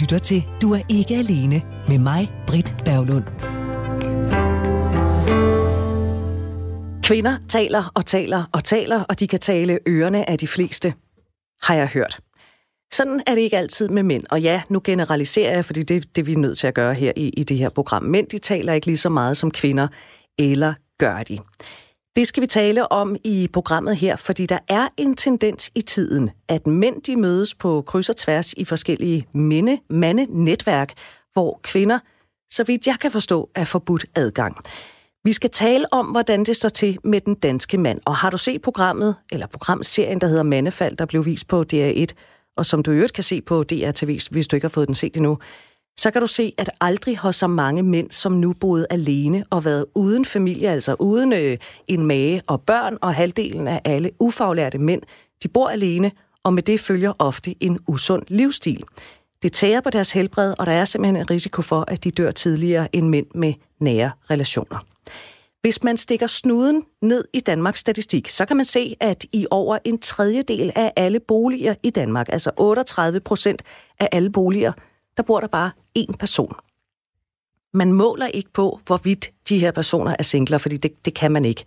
lytter til Du er ikke alene med mig, Britt Berglund. Kvinder taler og taler og taler, og de kan tale ørerne af de fleste, har jeg hørt. Sådan er det ikke altid med mænd. Og ja, nu generaliserer jeg, fordi det, det vi er nødt til at gøre her i, i det her program. Mænd, de taler ikke lige så meget som kvinder, eller gør de? Det skal vi tale om i programmet her, fordi der er en tendens i tiden, at mænd de mødes på kryds og tværs i forskellige minde, mande-netværk, hvor kvinder, så vidt jeg kan forstå, er forbudt adgang. Vi skal tale om, hvordan det står til med den danske mand. Og har du set programmet, eller programserien, der hedder Mandefald, der blev vist på DR1, og som du øvrigt kan se på DRTV, hvis du ikke har fået den set endnu, så kan du se, at aldrig har så mange mænd som nu boet alene og været uden familie, altså uden øh, en mage og børn, og halvdelen af alle ufaglærte mænd, de bor alene, og med det følger ofte en usund livsstil. Det tager på deres helbred, og der er simpelthen en risiko for, at de dør tidligere end mænd med nære relationer. Hvis man stikker snuden ned i Danmarks statistik, så kan man se, at i over en tredjedel af alle boliger i Danmark, altså 38 procent af alle boliger, der bor der bare én person. Man måler ikke på, hvorvidt de her personer er singler, fordi det, det kan man ikke.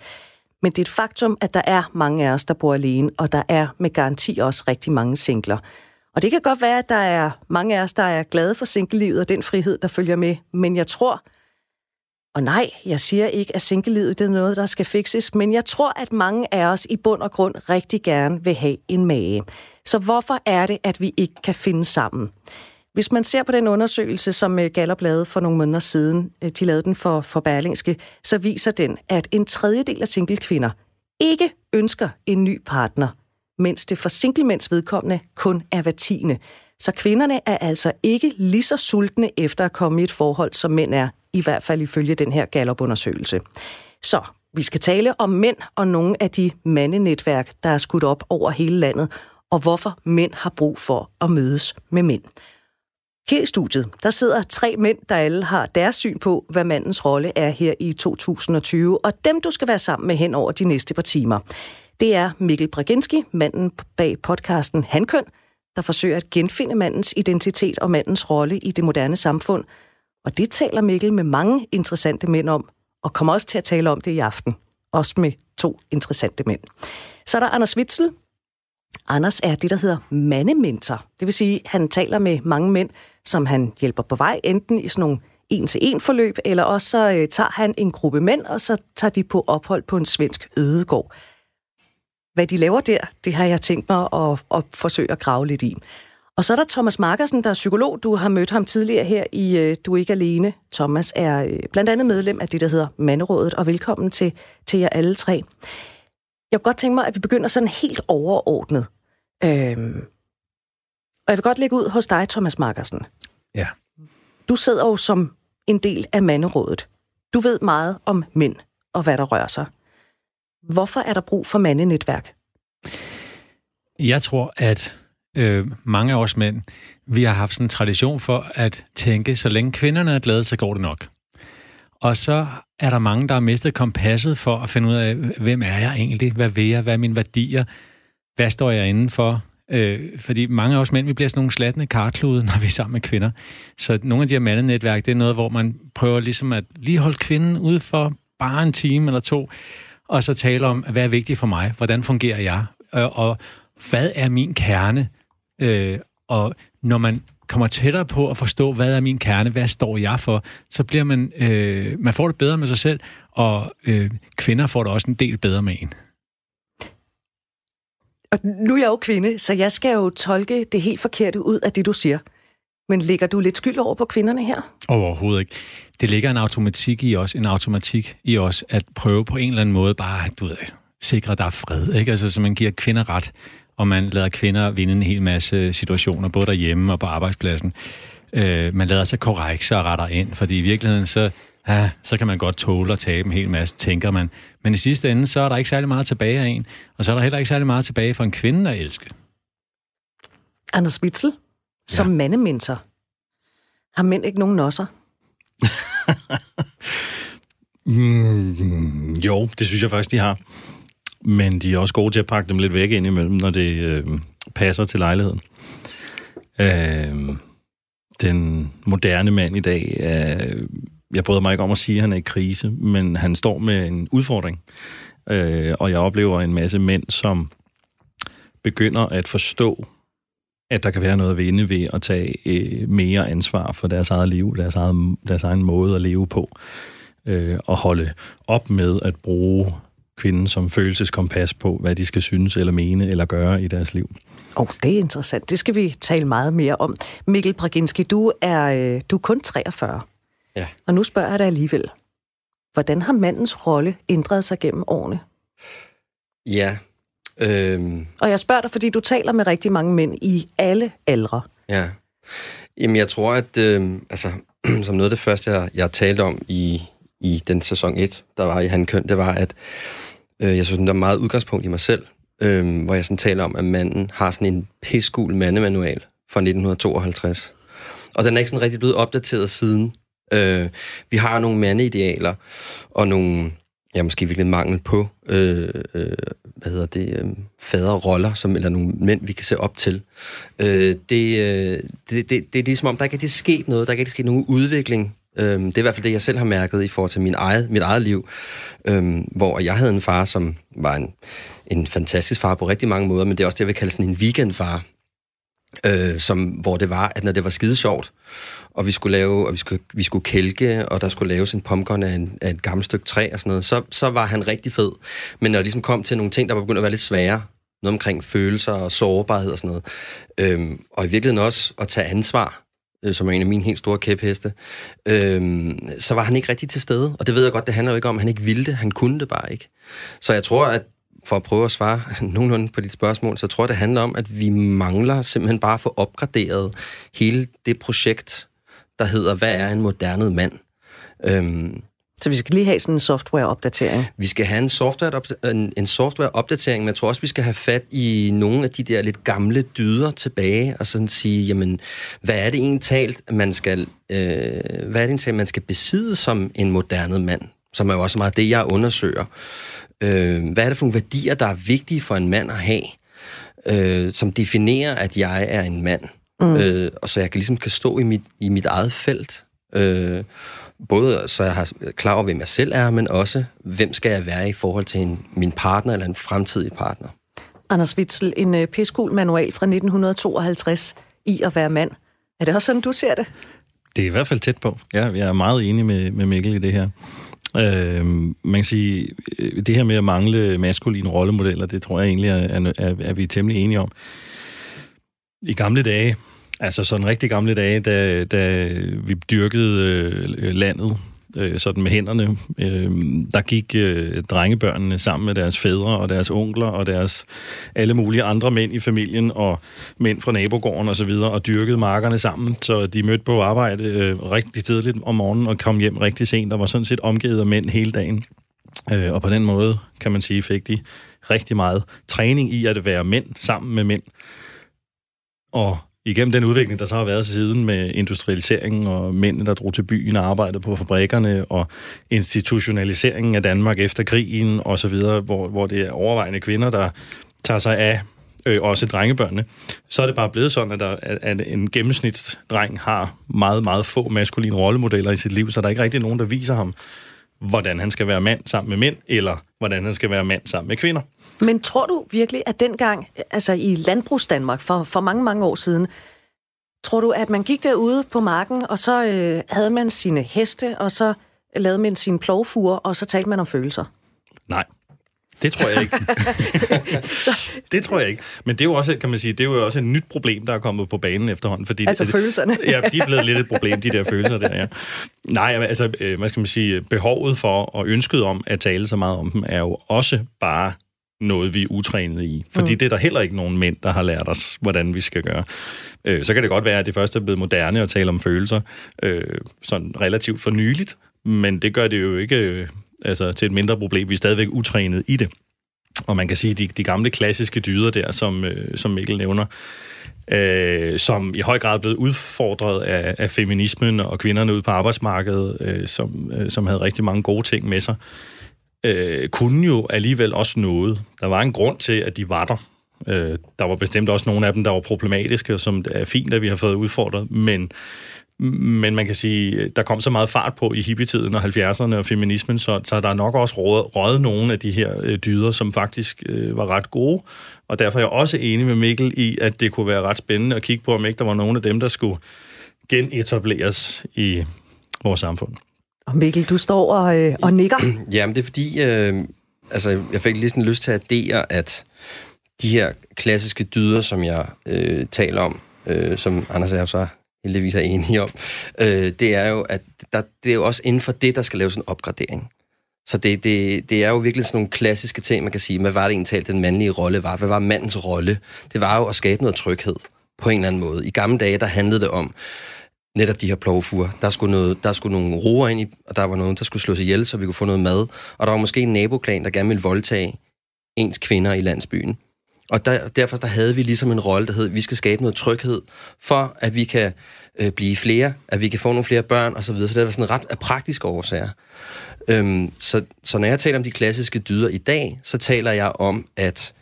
Men det er et faktum, at der er mange af os, der bor alene, og der er med garanti også rigtig mange singler. Og det kan godt være, at der er mange af os, der er glade for singellivet og den frihed, der følger med. Men jeg tror, og nej, jeg siger ikke, at singellivet det er noget, der skal fikses, men jeg tror, at mange af os i bund og grund rigtig gerne vil have en mage. Så hvorfor er det, at vi ikke kan finde sammen? Hvis man ser på den undersøgelse, som øh, Gallup lavede for nogle måneder siden, øh, de lavede den for, for Berlingske, så viser den, at en tredjedel af singlekvinder ikke ønsker en ny partner, mens det for singlemænds vedkommende kun er hver tiende. Så kvinderne er altså ikke lige så sultne efter at komme i et forhold, som mænd er, i hvert fald ifølge den her Gallup-undersøgelse. Så vi skal tale om mænd og nogle af de mandenetværk, der er skudt op over hele landet, og hvorfor mænd har brug for at mødes med mænd. Her i studiet, der sidder tre mænd, der alle har deres syn på, hvad mandens rolle er her i 2020, og dem du skal være sammen med hen over de næste par timer. Det er Mikkel Braginski, manden bag podcasten Handkøn, der forsøger at genfinde mandens identitet og mandens rolle i det moderne samfund. Og det taler Mikkel med mange interessante mænd om, og kommer også til at tale om det i aften. Også med to interessante mænd. Så er der Anders Witzel, Anders er det, der hedder mandementor. Det vil sige, at han taler med mange mænd, som han hjælper på vej, enten i sådan nogle en-til-en forløb, eller også så øh, tager han en gruppe mænd, og så tager de på ophold på en svensk ødegård. Hvad de laver der, det har jeg tænkt mig at, at forsøge at grave lidt i. Og så er der Thomas Markersen, der er psykolog. Du har mødt ham tidligere her i øh, Du er ikke alene. Thomas er øh, blandt andet medlem af det, der hedder Manderådet, og velkommen til, til jer alle tre. Jeg kunne godt tænke mig, at vi begynder sådan helt overordnet. Øhm, og jeg vil godt lægge ud hos dig, Thomas Markersen. Ja. Du sidder jo som en del af manderådet. Du ved meget om mænd og hvad der rører sig. Hvorfor er der brug for mandenetværk? Jeg tror, at øh, mange af os mænd, vi har haft sådan en tradition for at tænke, så længe kvinderne er glade, så går det nok. Og så er der mange, der har mistet kompasset for at finde ud af, hvem er jeg egentlig? Hvad vil jeg? Hvad er mine værdier? Hvad står jeg inden for? Øh, fordi mange af os mænd, vi bliver sådan nogle slatne kartlude, når vi er sammen med kvinder. Så nogle af de her mandenetværk, det er noget, hvor man prøver ligesom at lige holde kvinden ude for bare en time eller to, og så tale om, hvad er vigtigt for mig? Hvordan fungerer jeg? Og, og hvad er min kerne? Øh, og når man kommer tættere på at forstå, hvad er min kerne, hvad står jeg for, så bliver man, øh, man får det bedre med sig selv, og øh, kvinder får det også en del bedre med en. Og nu er jeg jo kvinde, så jeg skal jo tolke det helt forkerte ud af det, du siger. Men lægger du lidt skyld over på kvinderne her? Overhovedet ikke. Det ligger en automatik i os, en automatik i os, at prøve på en eller anden måde bare, du ved, sikre, at der er fred, ikke? Altså, så man giver kvinder ret og man lader kvinder vinde en hel masse situationer, både derhjemme og på arbejdspladsen. Øh, man lader sig korrekt og retter ind, fordi i virkeligheden, så, ja, så kan man godt tåle at tabe en hel masse, tænker man. Men i sidste ende, så er der ikke særlig meget tilbage af en, og så er der heller ikke særlig meget tilbage for en kvinde at elske. Anders Witzel, som ja. mandementor, har mænd ikke nogen nosser? mm, jo, det synes jeg faktisk, de har men de er også gode til at pakke dem lidt væk ind imellem, når det øh, passer til lejligheden. Øh, den moderne mand i dag er... Jeg bryder mig ikke om at sige, at han er i krise, men han står med en udfordring. Øh, og jeg oplever en masse mænd, som begynder at forstå, at der kan være noget at vinde ved at tage øh, mere ansvar for deres eget liv, deres, eget, deres egen måde at leve på, øh, og holde op med at bruge kvinden som følelseskompas på, hvad de skal synes eller mene eller gøre i deres liv. Oh, det er interessant. Det skal vi tale meget mere om. Mikkel Braginski, du er, øh, du er kun 43. Ja. Og nu spørger jeg dig alligevel. Hvordan har mandens rolle ændret sig gennem årene? Ja. Øhm, Og jeg spørger dig, fordi du taler med rigtig mange mænd i alle aldre. ja. Jamen, jeg tror, at øh, altså, som noget af det første, jeg, jeg talte om i, i den sæson 1, der var i Han Køn, det var, at øh, jeg synes, der er meget udgangspunkt i mig selv, øh, hvor jeg sådan taler om, at manden har sådan en pissegul mandemanual fra 1952. Og den er ikke sådan rigtig blevet opdateret siden. Øh, vi har nogle mandeidealer, og nogle, ja, måske virkelig mangel på, øh, øh, hvad hedder det, øh, faderroller, som, eller nogle mænd, vi kan se op til. Øh, det, øh, det, det, det er ligesom om, der ikke er sket noget, der ikke er sket nogen udvikling. Øh, det er i hvert fald det, jeg selv har mærket i forhold til min eget, mit eget liv, øhm, hvor jeg havde en far, som var en, en fantastisk far på rigtig mange måder, men det er også det, jeg vil kalde sådan en weekendfar, øh, som, hvor det var, at når det var skide sjovt, og vi skulle lave, og vi skulle, vi skulle kælke, og der skulle laves en pumpgun af, en, af et gammelt stykke træ og sådan noget, så, så var han rigtig fed. Men når det ligesom kom til nogle ting, der var begyndt at være lidt svære, noget omkring følelser og sårbarhed og sådan noget, øhm, og i virkeligheden også at tage ansvar, øh, som er en af mine helt store kæpheste, øhm, så var han ikke rigtig til stede. Og det ved jeg godt, det handler jo ikke om, at han ikke ville det, han kunne det bare ikke. Så jeg tror, at for at prøve at svare nogenlunde på dit spørgsmål, så tror jeg, det handler om, at vi mangler simpelthen bare at få opgraderet hele det projekt, der hedder, hvad er en moderne mand? Øhm, så vi skal lige have sådan en softwareopdatering. vi skal have en software, en, en softwareopdatering, men jeg tror også, vi skal have fat i nogle af de der lidt gamle dyder tilbage, og sådan sige, jamen, hvad er det egentlig talt, man skal, øh, hvad er det egentlig talt, man skal besidde som en moderne mand? Som er jo også meget det, jeg undersøger. Øh, hvad er det for nogle værdier, der er vigtige for en mand at have, øh, som definerer, at jeg er en mand? Mm. Øh, og så jeg kan ligesom kan stå i mit, i mit eget felt. Øh, både så jeg har klar over, hvem jeg selv er, men også, hvem skal jeg være i forhold til en, min partner eller en fremtidig partner. Anders Witzel, en øh, piskul manual fra 1952 i at være mand. Er det også sådan, du ser det? Det er i hvert fald tæt på. Ja, jeg er meget enig med, med Mikkel i det her. Øh, man kan sige, øh, det her med at mangle maskuline rollemodeller, det tror jeg egentlig, er, er, er, er vi temmelig enige om. I gamle dage, altså sådan rigtig gamle dage, da, da vi dyrkede øh, landet øh, sådan med hænderne, øh, der gik øh, drengebørnene sammen med deres fædre og deres onkler og deres alle mulige andre mænd i familien og mænd fra nabogården og så videre og dyrkede markerne sammen, så de mødte på arbejde øh, rigtig tidligt om morgenen og kom hjem rigtig sent og var sådan set omgivet af mænd hele dagen. Øh, og på den måde, kan man sige, fik de rigtig meget træning i at være mænd sammen med mænd. Og igennem den udvikling, der så har været siden med industrialiseringen og mændene, der drog til byen og arbejdede på fabrikkerne, og institutionaliseringen af Danmark efter krigen og så videre, hvor, hvor det er overvejende kvinder, der tager sig af øh, også drengebørnene, så er det bare blevet sådan, at, der, at en gennemsnitsdreng har meget, meget få maskuline rollemodeller i sit liv, så der er ikke rigtig nogen, der viser ham, hvordan han skal være mand sammen med mænd, eller hvordan han skal være mand sammen med kvinder. Men tror du virkelig, at dengang, altså i landbrugsdanmark for, for mange, mange år siden, tror du, at man gik derude på marken, og så øh, havde man sine heste, og så lavede man sine plovfuger, og så talte man om følelser? Nej. Det tror jeg ikke. det tror jeg ikke. Men det er jo også, kan man sige, det er jo også et nyt problem, der er kommet på banen efterhånden. Fordi Altså det, følelserne. ja, de er blevet lidt et problem, de der følelser der, ja. Nej, altså, øh, hvad skal man sige, behovet for og ønsket om at tale så meget om dem, er jo også bare noget, vi er utrænet i. Fordi mm. det er der heller ikke nogen mænd, der har lært os, hvordan vi skal gøre. Øh, så kan det godt være, at det først er blevet moderne at tale om følelser, øh, sådan relativt for nyligt, men det gør det jo ikke øh, altså, til et mindre problem. Vi er stadigvæk utrænet i det. Og man kan sige, at de, de gamle klassiske dyder der, som, øh, som Mikkel nævner, øh, som i høj grad er blevet udfordret af, af feminismen og kvinderne ude på arbejdsmarkedet, øh, som, øh, som havde rigtig mange gode ting med sig, øh, Øh, kunne jo alligevel også noget. Der var en grund til, at de var der. Øh, der var bestemt også nogle af dem, der var problematiske, som det er fint, at vi har fået udfordret, men men man kan sige, der kom så meget fart på i hippietiden og 70'erne og feminismen, så, så der er nok også røget nogle af de her øh, dyder, som faktisk øh, var ret gode. Og derfor er jeg også enig med Mikkel i, at det kunne være ret spændende at kigge på, om ikke der var nogen af dem, der skulle genetableres i vores samfund. Og Mikkel, du står og, øh, og nikker. Jamen, det er fordi, øh, altså, jeg fik lige sådan lyst til at addere, at de her klassiske dyder, som jeg øh, taler om, øh, som Anders og jeg så heldigvis er enige om, øh, det er jo, at der, det er jo også inden for det, der skal laves en opgradering. Så det, det, det er jo virkelig sådan nogle klassiske ting, man kan sige. Hvad var det egentlig den mandlige rolle var? Hvad var mandens rolle? Det var jo at skabe noget tryghed på en eller anden måde. I gamle dage, der handlede det om netop de her plovfuger. Der skulle, noget, der skulle nogle roer ind i, og der var nogen, der skulle slås ihjel, så vi kunne få noget mad. Og der var måske en naboklan, der gerne ville voldtage ens kvinder i landsbyen. Og der, derfor der havde vi ligesom en rolle, der hed, at vi skal skabe noget tryghed, for at vi kan øh, blive flere, at vi kan få nogle flere børn osv. Så, videre. så det var sådan ret af praktiske årsager. Øhm, så, så når jeg taler om de klassiske dyder i dag, så taler jeg om, at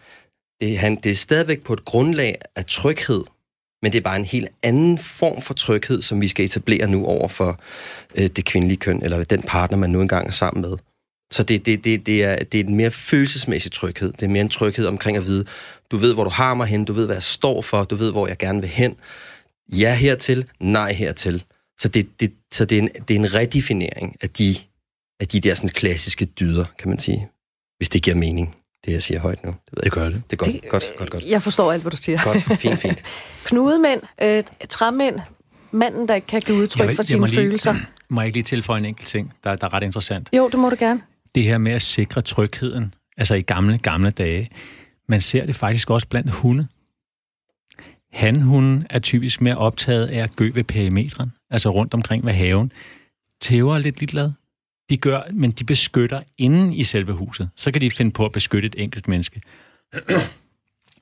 det, han, det er stadigvæk på et grundlag af tryghed, men det er bare en helt anden form for tryghed, som vi skal etablere nu over for øh, det kvindelige køn, eller den partner, man nu engang er sammen med. Så det, det, det, det, er, det er en mere følelsesmæssig tryghed. Det er mere en tryghed omkring at vide, du ved, hvor du har mig hen, du ved, hvad jeg står for, du ved, hvor jeg gerne vil hen. Ja hertil, nej hertil. Så det, det, så det, er, en, det er en redefinering af de, af de der sådan klassiske dyder, kan man sige. Hvis det giver mening, det jeg siger højt nu. Det, ved det gør det. Det er godt, det, godt, godt, godt. Jeg forstår alt, hvad du siger. Godt, fint, fint. Knudemænd, øh, træmænd, manden, der ikke kan give udtryk for sine lige, følelser. Må jeg ikke lige tilføje en enkelt ting, der, der er ret interessant? Jo, det må du gerne. Det her med at sikre trygheden, altså i gamle, gamle dage, man ser det faktisk også blandt hunde. Hanhunden er typisk mere optaget af at gø ved perimetren, altså rundt omkring ved haven. Tæver er lidt ligeglad. De gør, men de beskytter inden i selve huset. Så kan de finde på at beskytte et enkelt menneske.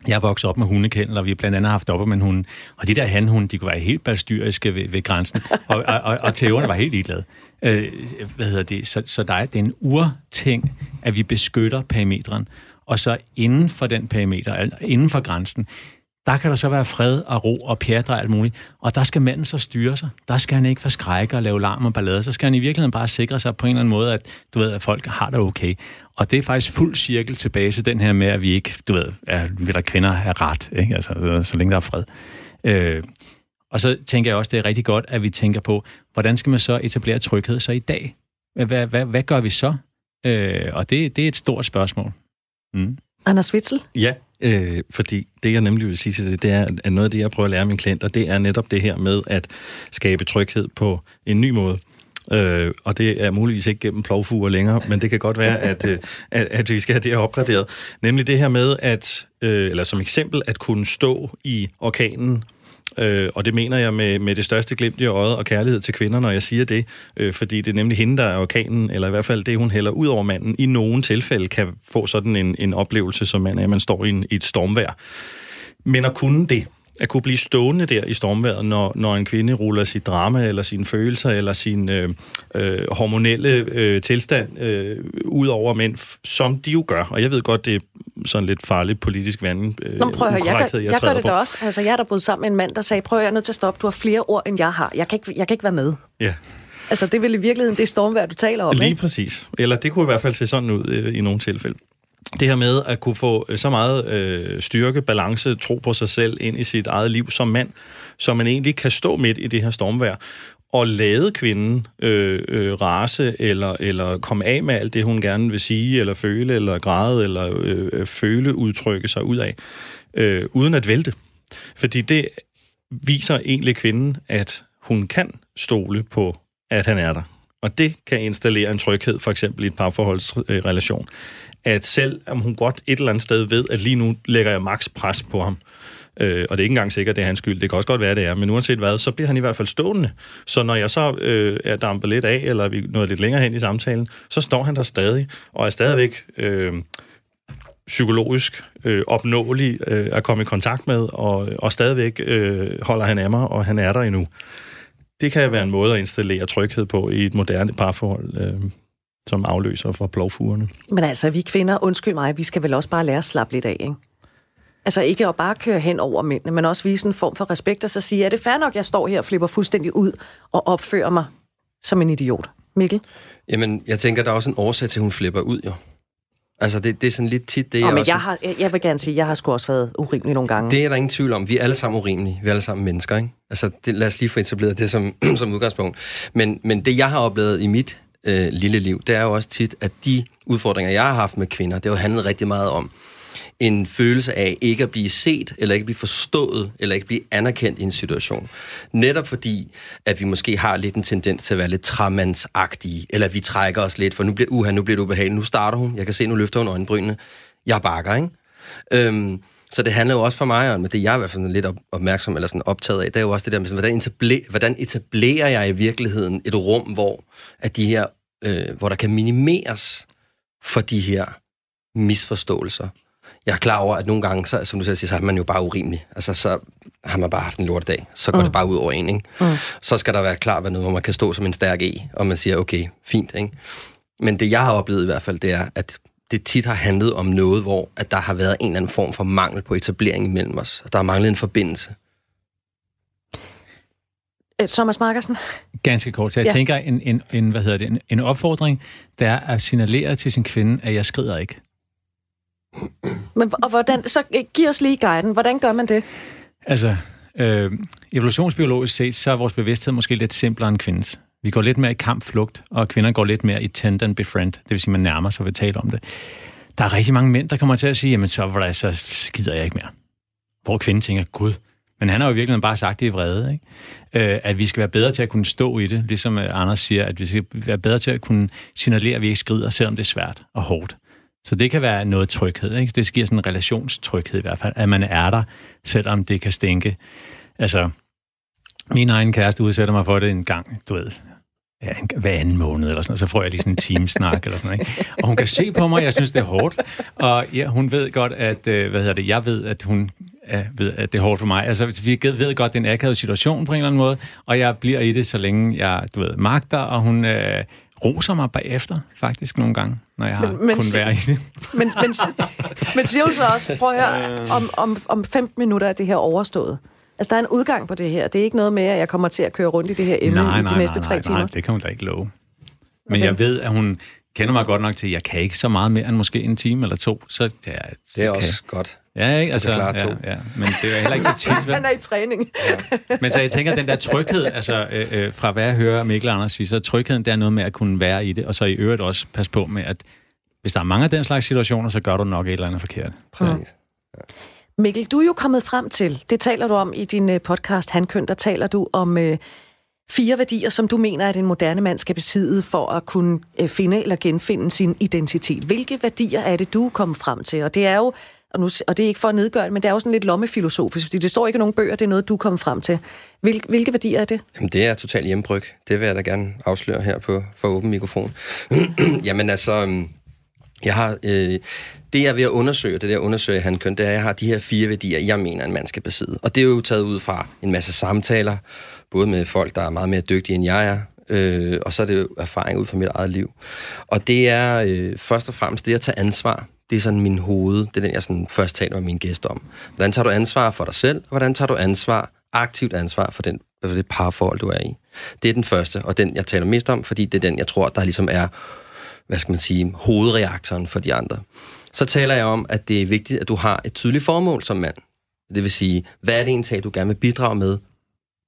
Jeg er vokset op med hundekendler, og vi har blandt andet haft op med en hund. Og de der hanhunde, de kunne være helt balstyriske ved, ved grænsen. Og, og, og, og tæverne var helt ligeglade. Øh, hvad hedder det? Så, så der er, det er en urting, at vi beskytter perimeteren. Og så inden for den perimeter, inden for grænsen, der kan der så være fred og ro og pjatre og alt muligt. Og der skal manden så styre sig. Der skal han ikke forskrække og lave larm og ballade. Så skal han i virkeligheden bare sikre sig på en eller anden måde, at, du ved, at folk har det okay. Og det er faktisk fuld cirkel tilbage til den her med, at vi ikke, du ved, at vi der kvinder er ret, ikke? Altså, så længe der er fred. Øh, og så tænker jeg også, det er rigtig godt, at vi tænker på, hvordan skal man så etablere tryghed så i dag? Hvad, hvad, hvad gør vi så? Øh, og det, det er et stort spørgsmål. Mm. Anders Witzel? Ja, øh, fordi det, jeg nemlig vil sige til det, det er, at noget af det, jeg prøver at lære mine klienter, det er netop det her med at skabe tryghed på en ny måde. Øh, og det er muligvis ikke gennem plovfuger længere, men det kan godt være, at, øh, at, at vi skal have det opgraderet. Nemlig det her med, at, øh, eller som eksempel, at kunne stå i orkanen Øh, og det mener jeg med, med det største glimt i øjet og kærlighed til kvinder, når jeg siger det. Øh, fordi det er nemlig hende, der er orkanen, eller i hvert fald det, hun hælder ud over manden, i nogen tilfælde kan få sådan en, en oplevelse, som man, at man står i, en, i et stormvær. Men at kunne det, at kunne blive stående der i stormværet, når, når en kvinde ruller sit drama, eller sine følelser, eller sin øh, øh, hormonelle øh, tilstand øh, ud over mænd, som de jo gør. Og jeg ved godt, det er sådan lidt farligt politisk vand. Øh, Nå, prøv at høre, jeg, gør, jeg, jeg gør det på. da også. Altså, jeg er der boet sammen med en mand, der sagde, prøv at jeg er nødt til at stoppe, du har flere ord, end jeg har. Jeg kan ikke, jeg kan ikke være med. Ja. Altså, det er vel i virkeligheden det stormvær, du taler om, Lige ikke? præcis. Eller det kunne i hvert fald se sådan ud øh, i nogle tilfælde det her med at kunne få øh, så meget øh, styrke, balance, tro på sig selv ind i sit eget liv som mand, så man egentlig kan stå midt i det her stormvær og lade kvinden øh, øh, rase eller, eller komme af med alt det, hun gerne vil sige, eller føle, eller græde, eller øh, øh, føle, udtrykke sig ud af, øh, uden at vælte. Fordi det viser egentlig kvinden, at hun kan stole på, at han er der. Og det kan installere en tryghed, for eksempel i et parforholdsrelation at selv om hun godt et eller andet sted ved, at lige nu lægger jeg maks pres på ham, øh, og det er ikke engang sikkert, det er hans skyld, det kan også godt være, det er, men uanset hvad, så bliver han i hvert fald stående. Så når jeg så øh, er dampet lidt af, eller vi nåede lidt længere hen i samtalen, så står han der stadig, og er stadigvæk øh, psykologisk øh, opnåelig øh, at komme i kontakt med, og, og stadigvæk øh, holder han af mig, og han er der endnu. Det kan være en måde at installere tryghed på i et moderne parforhold. Øh, som afløser for plovfugerne. Men altså, vi kvinder, undskyld mig, vi skal vel også bare lære at slappe lidt af, ikke? Altså ikke at bare køre hen over mændene, men også vise en form for respekt, og så sige, er det fair nok, jeg står her og flipper fuldstændig ud og opfører mig som en idiot? Mikkel? Jamen, jeg tænker, der er også en årsag til, at hun flipper ud, jo. Altså, det, det er sådan lidt tit det, jeg jeg men også... jeg, har, jeg, jeg vil gerne sige, jeg har sgu også været urimelig nogle gange. Det er der ingen tvivl om. Vi er alle sammen urimelige. Vi er alle sammen mennesker, ikke? Altså, det, lad os lige få etableret det som, som udgangspunkt. Men, men det, jeg har oplevet i mit øh, lille liv, det er jo også tit, at de udfordringer, jeg har haft med kvinder, det har jo handlet rigtig meget om en følelse af ikke at blive set, eller ikke blive forstået, eller ikke blive anerkendt i en situation. Netop fordi, at vi måske har lidt en tendens til at være lidt tramandsagtige, eller vi trækker os lidt, for nu bliver, uha, nu bliver det ubehageligt, nu starter hun, jeg kan se, nu løfter hun øjenbrynene, jeg bakker, ikke? Øhm, så det handler jo også for mig om, det jeg er i hvert fald lidt opmærksom eller sådan optaget af, det er jo også det der med, sådan, hvordan, etablerer, hvordan etablerer jeg i virkeligheden et rum, hvor, at de her, øh, hvor der kan minimeres for de her misforståelser. Jeg er klar over, at nogle gange, så, som du selv siger, så er man jo bare urimelig. Altså, så har man bare haft en lortedag. Så går mm. det bare ud over en, ikke? Mm. Så skal der være klar hvad noget, hvor man kan stå som en stærk E, og man siger, okay, fint, ikke? Men det, jeg har oplevet i hvert fald, det er, at det tit har handlet om noget, hvor at der har været en eller anden form for mangel på etablering imellem os. Der har manglet en forbindelse. Øh, Thomas Markersen? Ganske kort. Så jeg ja. tænker, en, en, en, hvad hedder det, en, en opfordring, der er at signalere til sin kvinde, at jeg skrider ikke. Men, og hvordan, så øh, giv os lige guiden. Hvordan gør man det? Altså, øh, evolutionsbiologisk set, så er vores bevidsthed måske lidt simplere end kvindens. Vi går lidt mere i kampflugt, og kvinder går lidt mere i tend and befriend. Det vil sige, man nærmer sig ved at tale om det. Der er rigtig mange mænd, der kommer til at sige, jamen så, der, så skider jeg ikke mere. Hvor kvinden tænker, gud, men han har jo virkelig bare sagt det i vrede, ikke? Øh, at vi skal være bedre til at kunne stå i det, ligesom øh, Anders siger, at vi skal være bedre til at kunne signalere, at vi ikke skrider, selvom det er svært og hårdt. Så det kan være noget tryghed, ikke? Det giver sådan en relationstryghed i hvert fald, at man er der, selvom det kan stænke. Altså, min egen kæreste udsætter mig for det en gang, du ved, ja, en, hver anden måned eller sådan så får jeg lige sådan en teamsnak eller sådan. Ikke? Og hun kan se på mig, jeg synes, det er hårdt. Og ja, hun ved godt, at, øh, hvad hedder det, jeg ved, at hun ja, ved, at det er hårdt for mig. Altså, vi ved godt, det er en akavet situation på en eller anden måde, og jeg bliver i det, så længe jeg, du ved, magter, og hun øh, roser mig bagefter, faktisk nogle gange, når jeg har men, men, kun være i det. Men, men, men siger hun så også, prøv at høre, om, om, om 15 minutter er det her overstået. Altså, der er en udgang på det her. Det er ikke noget med, at jeg kommer til at køre rundt i det her emne nej, i de nej, næste nej, tre timer. Nej, det kan hun da ikke love. Men okay. jeg ved, at hun kender mig godt nok til, at jeg kan ikke så meget mere end måske en time eller to. Så, ja, det er så også kan. godt. Ja, ikke? Altså, klare to. Ja, ja. Men det er heller ikke så tit. Vel? Han er i træning. ja. Men så jeg tænker, at den der tryghed, altså øh, øh, fra hvad jeg hører Mikkel Anders sige, så trygheden, det er noget med at kunne være i det, og så i øvrigt også passe på med, at hvis der er mange af den slags situationer, så gør du nok et eller andet forkert. Præcis. Ja. Mikkel, du er jo kommet frem til, det taler du om i din øh, podcast Handkøn, der taler du om øh, fire værdier, som du mener, at en moderne mand skal besidde for at kunne øh, finde eller genfinde sin identitet. Hvilke værdier er det, du er kommet frem til? Og det er jo, og, nu, og det er ikke for at nedgøre det, men det er jo sådan lidt lommefilosofisk, fordi det står ikke i nogen bøger, det er noget, du er kommet frem til. Hvil, hvilke værdier er det? Jamen, det er totalt hjemmebryg. Det vil jeg da gerne afsløre her på for åben mikrofon. Jamen altså, øhm, jeg har... Øh, det jeg er ved at undersøge, det der undersøger han køn, det er, at jeg har de her fire værdier, jeg mener, en mand skal besidde. Og det er jo taget ud fra en masse samtaler, både med folk, der er meget mere dygtige, end jeg er, øh, og så er det jo erfaring ud fra mit eget liv. Og det er øh, først og fremmest det at tage ansvar. Det er sådan min hoved, det er den, jeg sådan først taler med mine gæster om. Hvordan tager du ansvar for dig selv, og hvordan tager du ansvar, aktivt ansvar for, den, for det parforhold, du er i. Det er den første, og den, jeg taler mest om, fordi det er den, jeg tror, der ligesom er, hvad skal man sige, hovedreaktoren for de andre så taler jeg om, at det er vigtigt, at du har et tydeligt formål som mand. Det vil sige, hvad er det egentlig, du gerne vil bidrage med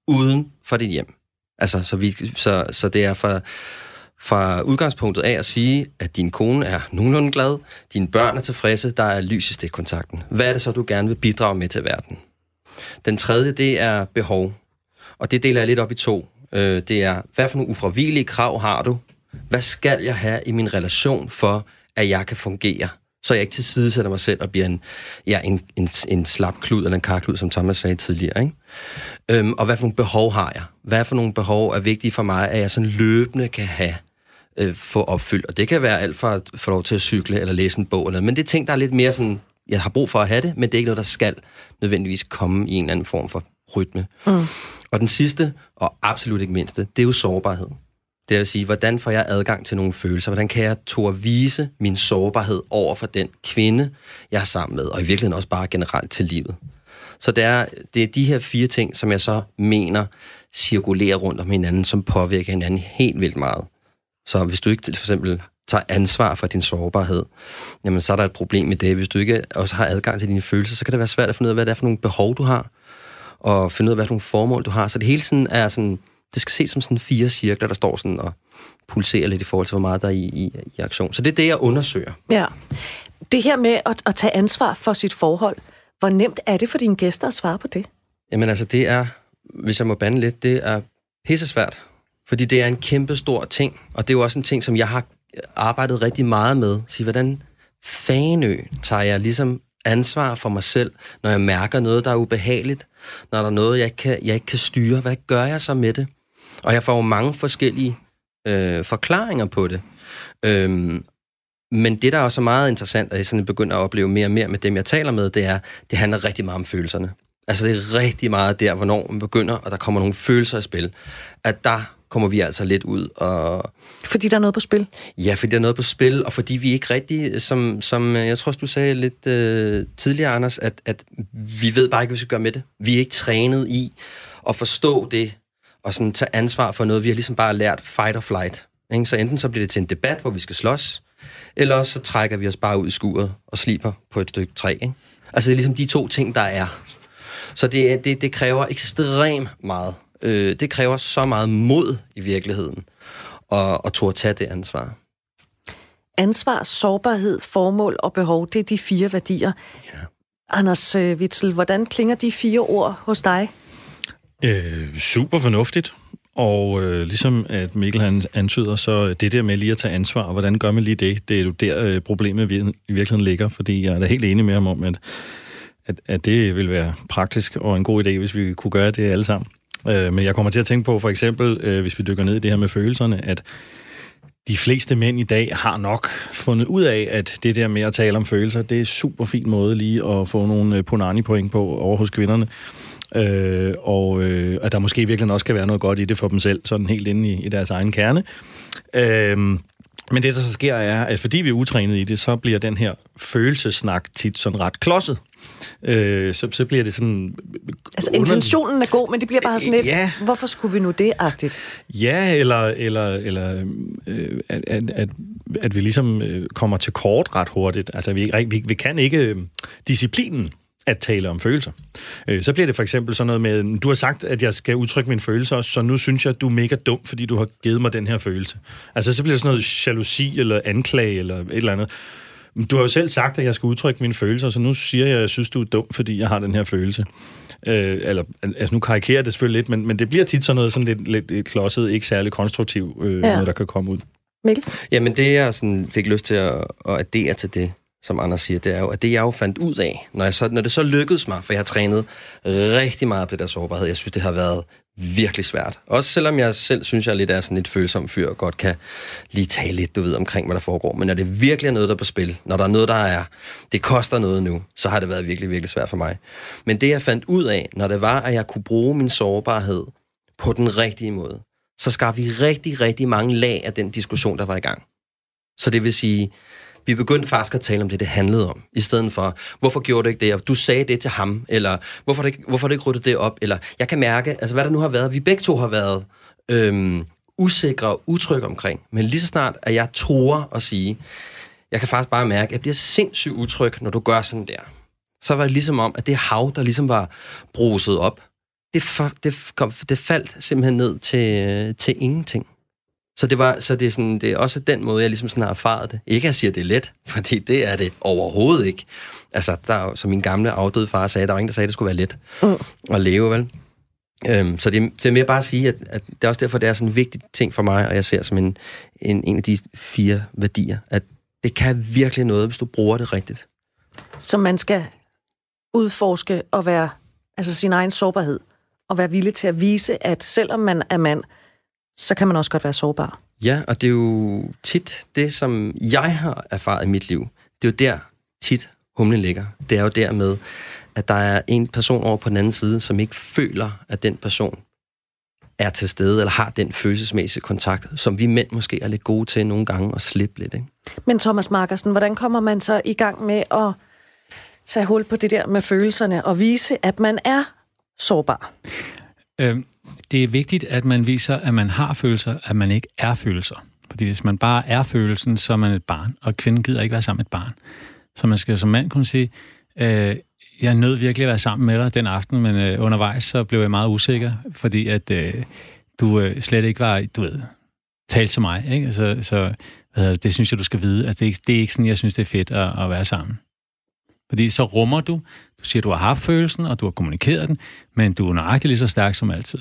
uden for dit hjem? Altså, så, vi, så, så det er fra, fra udgangspunktet af at sige, at din kone er nogenlunde glad, dine børn er tilfredse, der er lys i stikkontakten. Hvad er det så, du gerne vil bidrage med til verden? Den tredje, det er behov. Og det deler jeg lidt op i to. Øh, det er, hvad for nogle ufravigelige krav har du? Hvad skal jeg have i min relation for, at jeg kan fungere? så jeg ikke til side sætter mig selv og bliver en, ja, en, en, en slap klud eller en karklud, som Thomas sagde tidligere. Ikke? Øhm, og hvad for nogle behov har jeg? Hvad for nogle behov er vigtige for mig, at jeg sådan løbende kan have øh, få opfyldt? Og det kan være alt fra at få lov til at cykle eller læse en bog, eller, men det er ting, der er lidt mere sådan, jeg har brug for at have det, men det er ikke noget, der skal nødvendigvis komme i en eller anden form for rytme. Mm. Og den sidste, og absolut ikke mindste, det er jo sårbarhed. Det vil sige, hvordan får jeg adgang til nogle følelser? Hvordan kan jeg tåre vise min sårbarhed over for den kvinde, jeg er sammen med, og i virkeligheden også bare generelt til livet. Så det er, det er de her fire ting, som jeg så mener cirkulerer rundt om hinanden, som påvirker hinanden helt vildt meget. Så hvis du ikke for eksempel tager ansvar for din sårbarhed, jamen så er der et problem med det. Hvis du ikke også har adgang til dine følelser, så kan det være svært at finde ud af, hvad det er for nogle behov, du har, og finde ud af, hvad for nogle formål, du har. Så det hele tiden er sådan, det skal ses som sådan fire cirkler, der står sådan og pulserer lidt i forhold til, hvor meget der er i, i, i aktion. Så det er det, jeg undersøger. Ja. Det her med at, at tage ansvar for sit forhold, hvor nemt er det for dine gæster at svare på det? Jamen altså, det er, hvis jeg må bande lidt, det er pisse svært. Fordi det er en kæmpe stor ting, og det er jo også en ting, som jeg har arbejdet rigtig meget med. Sige, hvordan fanø tager jeg ligesom ansvar for mig selv, når jeg mærker noget, der er ubehageligt, når der er noget, jeg ikke kan, jeg ikke kan styre. Hvad gør jeg så med det? Og jeg får jo mange forskellige øh, forklaringer på det. Øhm, men det, der er også meget interessant, og jeg sådan begynder at opleve mere og mere med dem, jeg taler med, det er, det handler rigtig meget om følelserne. Altså det er rigtig meget der, hvornår man begynder, og der kommer nogle følelser i spil, at der kommer vi altså lidt ud og... Fordi der er noget på spil? Ja, fordi der er noget på spil, og fordi vi ikke rigtig, som, som jeg tror, du sagde lidt øh, tidligere, Anders, at, at vi ved bare ikke, hvad vi skal gøre med det. Vi er ikke trænet i at forstå det, og sådan tage ansvar for noget. Vi har ligesom bare lært fight or flight. Ikke? Så enten så bliver det til en debat, hvor vi skal slås, eller også så trækker vi os bare ud i skuret og sliber på et stykke træ. Ikke? Altså det er ligesom de to ting, der er. Så det, det, det kræver ekstremt meget. Øh, det kræver så meget mod i virkeligheden at, at turde tage det ansvar. Ansvar, sårbarhed, formål og behov, det er de fire værdier. Ja. Anders øh, Witzel, hvordan klinger de fire ord hos dig? Øh, super fornuftigt. Og øh, ligesom at Mikkel han antyder, så det der med lige at tage ansvar, hvordan gør man lige det, det er jo der øh, problemet i virkeligheden ligger, fordi jeg er da helt enig med ham om, at, at, at det vil være praktisk og en god idé, hvis vi kunne gøre det alle sammen. Øh, men jeg kommer til at tænke på, for eksempel, øh, hvis vi dykker ned i det her med følelserne, at de fleste mænd i dag har nok fundet ud af, at det der med at tale om følelser, det er en super fin måde lige at få nogle øh, punani-point på over hos kvinderne. Øh, og øh, at der måske virkelig også skal være noget godt i det for dem selv, sådan helt inde i, i deres egen kerne. Øh, men det, der så sker, er, at fordi vi er utrænet i det, så bliver den her følelsesnak tit sådan ret klodset. Øh, så, så bliver det sådan... Altså, under... intentionen er god, men det bliver bare sådan lidt, ja. hvorfor skulle vi nu det-agtigt? Ja, eller, eller, eller øh, at, at, at, at vi ligesom øh, kommer til kort ret hurtigt. Altså, vi, vi, vi kan ikke øh, disciplinen at tale om følelser. Øh, så bliver det for eksempel sådan noget med, du har sagt, at jeg skal udtrykke mine følelser, så nu synes jeg, at du er mega dum, fordi du har givet mig den her følelse. Altså, så bliver det sådan noget jalousi eller anklage eller et eller andet. Du har jo selv sagt, at jeg skal udtrykke mine følelser, så nu siger jeg, at jeg synes, du er dum, fordi jeg har den her følelse. Øh, eller, altså nu karikerer det selvfølgelig lidt, men, men det bliver tit sådan noget sådan lidt, lidt klodset, ikke særlig konstruktiv, øh, ja. noget, der kan komme ud. Mikkel? Jamen det, jeg sådan fik lyst til at, at addere til det, som Anders siger, det er jo, at det jeg jo fandt ud af, når, jeg så, når det så lykkedes mig, for jeg har trænet rigtig meget på det der sårbarhed, jeg synes, det har været virkelig svært. Også selvom jeg selv synes, jeg er lidt er sådan et følsom fyr, og godt kan lige tale lidt, du ved, omkring, hvad der foregår. Men når det virkelig er noget, der er på spil, når der er noget, der er, det koster noget nu, så har det været virkelig, virkelig svært for mig. Men det, jeg fandt ud af, når det var, at jeg kunne bruge min sårbarhed på den rigtige måde, så skar vi rigtig, rigtig mange lag af den diskussion, der var i gang. Så det vil sige, vi begyndte faktisk at tale om det, det handlede om, i stedet for, hvorfor gjorde du ikke det, og du sagde det til ham, eller hvorfor du ikke, hvorfor du ikke ryddet det op, eller jeg kan mærke, altså hvad der nu har været, vi begge to har været øhm, usikre og utrygge omkring, men lige så snart, at jeg tror at sige, jeg kan faktisk bare mærke, at jeg bliver sindssygt utryg, når du gør sådan der. Så var det ligesom om, at det hav, der ligesom var bruset op, det, for, det, kom, det faldt simpelthen ned til, til ingenting. Så det, var, så det, er sådan, det er også den måde, jeg ligesom sådan har erfaret det. Ikke at sige, at det er let, fordi det er det overhovedet ikke. Altså, der er, som min gamle afdøde far sagde, der var ingen, der sagde, at det skulle være let mm. at leve, vel? Øhm, så det, det er mere bare at sige, at, at det er også derfor, det er sådan en vigtig ting for mig, og jeg ser som en, en, en af de fire værdier, at det kan virkelig noget, hvis du bruger det rigtigt. Så man skal udforske og være, altså sin egen sårbarhed, og være villig til at vise, at selvom man er mand, så kan man også godt være sårbar. Ja, og det er jo tit det, som jeg har erfaret i mit liv. Det er jo der tit humlen ligger. Det er jo dermed, at der er en person over på den anden side, som ikke føler, at den person er til stede, eller har den følelsesmæssige kontakt, som vi mænd måske er lidt gode til nogle gange at slippe lidt. Ikke? Men Thomas Markersen, hvordan kommer man så i gang med at tage hul på det der med følelserne og vise, at man er sårbar? Øh, det er vigtigt, at man viser, at man har følelser, at man ikke er følelser. Fordi hvis man bare er følelsen, så er man et barn, og kvinden gider ikke være sammen med et barn. Så man skal som mand kunne sige, øh, jeg nød virkelig at være sammen med dig den aften, men øh, undervejs så blev jeg meget usikker, fordi at øh, du øh, slet ikke var, du ved, talt til mig. Ikke? Så, så hvad det synes jeg, du skal vide. Altså, det, er, det er ikke sådan, jeg synes, det er fedt at, at være sammen. Fordi så rummer du, du siger, du har haft følelsen, og du har kommunikeret den, men du er nøjagtig lige så stærk som altid.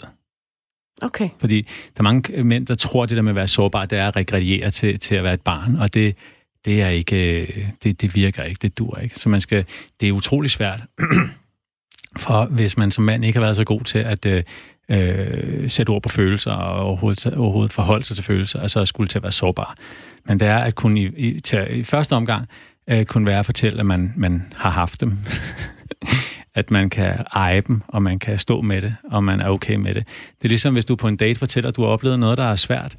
Okay. Fordi der er mange mænd, der tror, at det der med at være sårbar, det er at regrediere til, til at være et barn, og det, det er ikke, øh, det, det virker ikke, det dur ikke. Så man skal, det er utrolig svært, for hvis man som mand ikke har været så god til at øh, øh sætte ord på følelser og overhovedet, overhovedet forholde sig til følelser, altså og så skulle til at være sårbar. Men det er at kunne i, i, til, i første omgang øh, kunne være at fortælle, at man, man har haft dem. at man kan eje dem, og man kan stå med det, og man er okay med det. Det er ligesom, hvis du på en date fortæller, at du har oplevet noget, der er svært,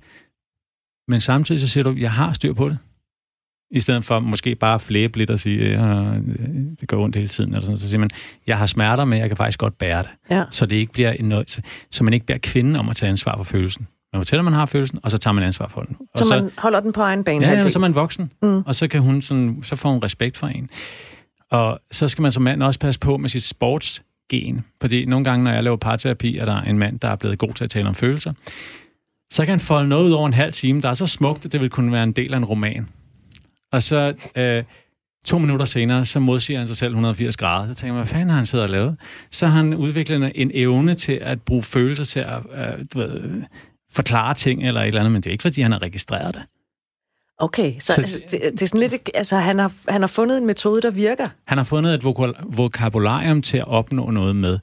men samtidig så siger du, jeg har styr på det. I stedet for måske bare flæbe lidt og sige, ja, det går ondt hele tiden, eller sådan, så siger man, jeg har smerter, men jeg kan faktisk godt bære det. Ja. Så det ikke bliver en, så, så man ikke beder kvinden om at tage ansvar for følelsen. Man fortæller, man har følelsen, og så tager man ansvar for den. Og så, så man holder den på egen bane. Ja, ja så er man voksen, mm. og så, kan hun sådan, så får hun respekt for en. Og så skal man som mand også passe på med sit sportsgen. Fordi nogle gange, når jeg laver parterapi, er der en mand, der er blevet god til at tale om følelser. Så kan han folde noget ud over en halv time, der er så smukt, at det vil kunne være en del af en roman. Og så øh, to minutter senere, så modsiger han sig selv 180 grader. Så tænker man, hvad fanden har han siddet og lavet? Så har han udviklet en evne til at bruge følelser til at øh, du ved, øh, forklare ting eller et eller andet, men det er ikke, fordi han har registreret det. Okay, så, så altså, det, det er sådan lidt, altså han har, han har fundet en metode, der virker? Han har fundet et vokabularium til at opnå noget med,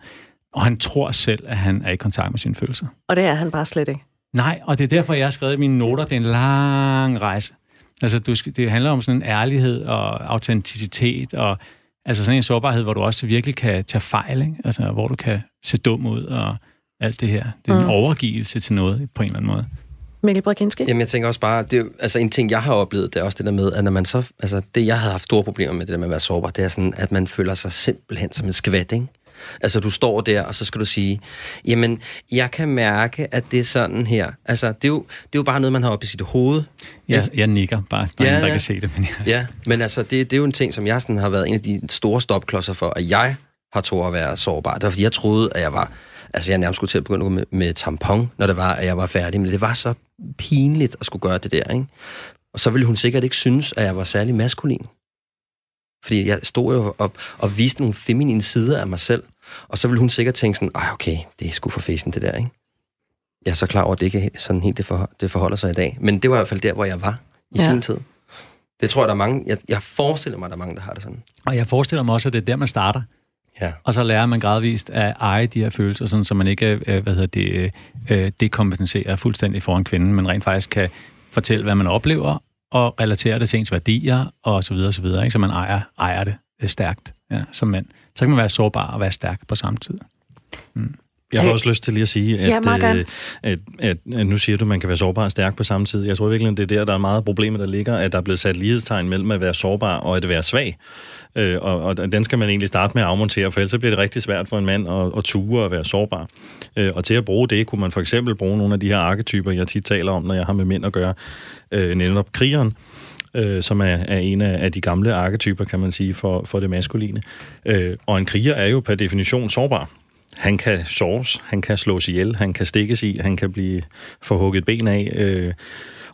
og han tror selv, at han er i kontakt med sine følelser. Og det er han bare slet ikke? Nej, og det er derfor, jeg har skrevet i mine noter, det er en lang rejse. Altså, du skal, det handler om sådan en ærlighed og autenticitet, og altså sådan en sårbarhed, hvor du også virkelig kan tage fejl, ikke? Altså, hvor du kan se dum ud og alt det her. Det er en mm. overgivelse til noget på en eller anden måde. Mikkel Brakinski? Jamen, jeg tænker også bare, det er, altså en ting, jeg har oplevet, det er også det der med, at når man så, altså det, jeg havde haft store problemer med, det der med at være sårbar, det er sådan, at man føler sig simpelthen som en skvat, ikke? Altså, du står der, og så skal du sige, jamen, jeg kan mærke, at det er sådan her. Altså, det er jo, det er jo bare noget, man har oppe i sit hoved. Ja, jeg nikker bare, der ja, ingen, der ja. kan se det. Men ja. ja, men altså, det, det er jo en ting, som jeg sådan har været en af de store stopklodser for, at jeg har tog at være sårbar. Det var, fordi jeg troede, at jeg var Altså, jeg nærmest skulle til at begynde med, med tampon, når det var, at jeg var færdig. Men det var så pinligt at skulle gøre det der, ikke? Og så ville hun sikkert ikke synes, at jeg var særlig maskulin. Fordi jeg stod jo op og viste nogle feminine sider af mig selv. Og så ville hun sikkert tænke sådan, ej okay, det er sgu for fesen det der, ikke? Jeg er så klar over, at det ikke er sådan helt det, for, det forholder sig i dag. Men det var i hvert fald der, hvor jeg var i ja. sin tid. Det tror jeg, der er mange, jeg, jeg forestiller mig, at der er mange, der har det sådan. Og jeg forestiller mig også, at det er der, man starter. Ja. Og så lærer man gradvist at eje de her følelser, sådan, så man ikke øh, hvad hedder det, det dekompenserer fuldstændig foran kvinden, men rent faktisk kan fortælle, hvad man oplever, og relatere det til ens værdier, og så videre, og så videre, ikke? så man ejer, ejer det øh, stærkt ja, som mand. Så kan man være sårbar og være stærk på samme tid. Mm. Jeg har også lyst til lige at sige, at, ja, øh, at, at, at nu siger du, at man kan være sårbar og stærk på samme tid. Jeg tror virkelig, det er der, der er meget problemer, der ligger, at der er blevet sat lighedstegn mellem at være sårbar og at være svag. Øh, og, og den skal man egentlig starte med at afmontere, for ellers bliver det rigtig svært for en mand at, at ture og være sårbar. Øh, og til at bruge det, kunne man for eksempel bruge nogle af de her arketyper, jeg tit taler om, når jeg har med mænd at gøre, øh, netop krigeren, øh, som er, er en af, af de gamle arketyper, kan man sige, for, for det maskuline. Øh, og en kriger er jo per definition sårbar. Han kan såres, han kan slås ihjel, han kan stikkes i, han kan blive forhugget ben af. Øh,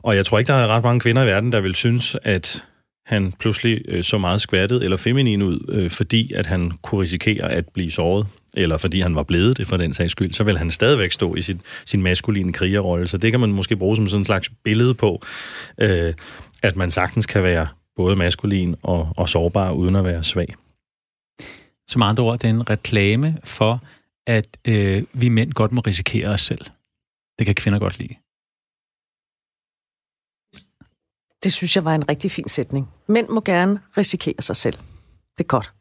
og jeg tror ikke, der er ret mange kvinder i verden, der vil synes, at han pludselig øh, så meget skvattet eller feminin ud, øh, fordi at han kunne risikere at blive såret, eller fordi han var blevet det for den sags skyld, så vil han stadigvæk stå i sin, sin maskuline krigerrolle. Så det kan man måske bruge som sådan en slags billede på, øh, at man sagtens kan være både maskulin og, og sårbar, uden at være svag. Som andre ord, det er en reklame for, at øh, vi mænd godt må risikere os selv. Det kan kvinder godt lide. Det synes jeg var en rigtig fin sætning. Mænd må gerne risikere sig selv. Det er godt.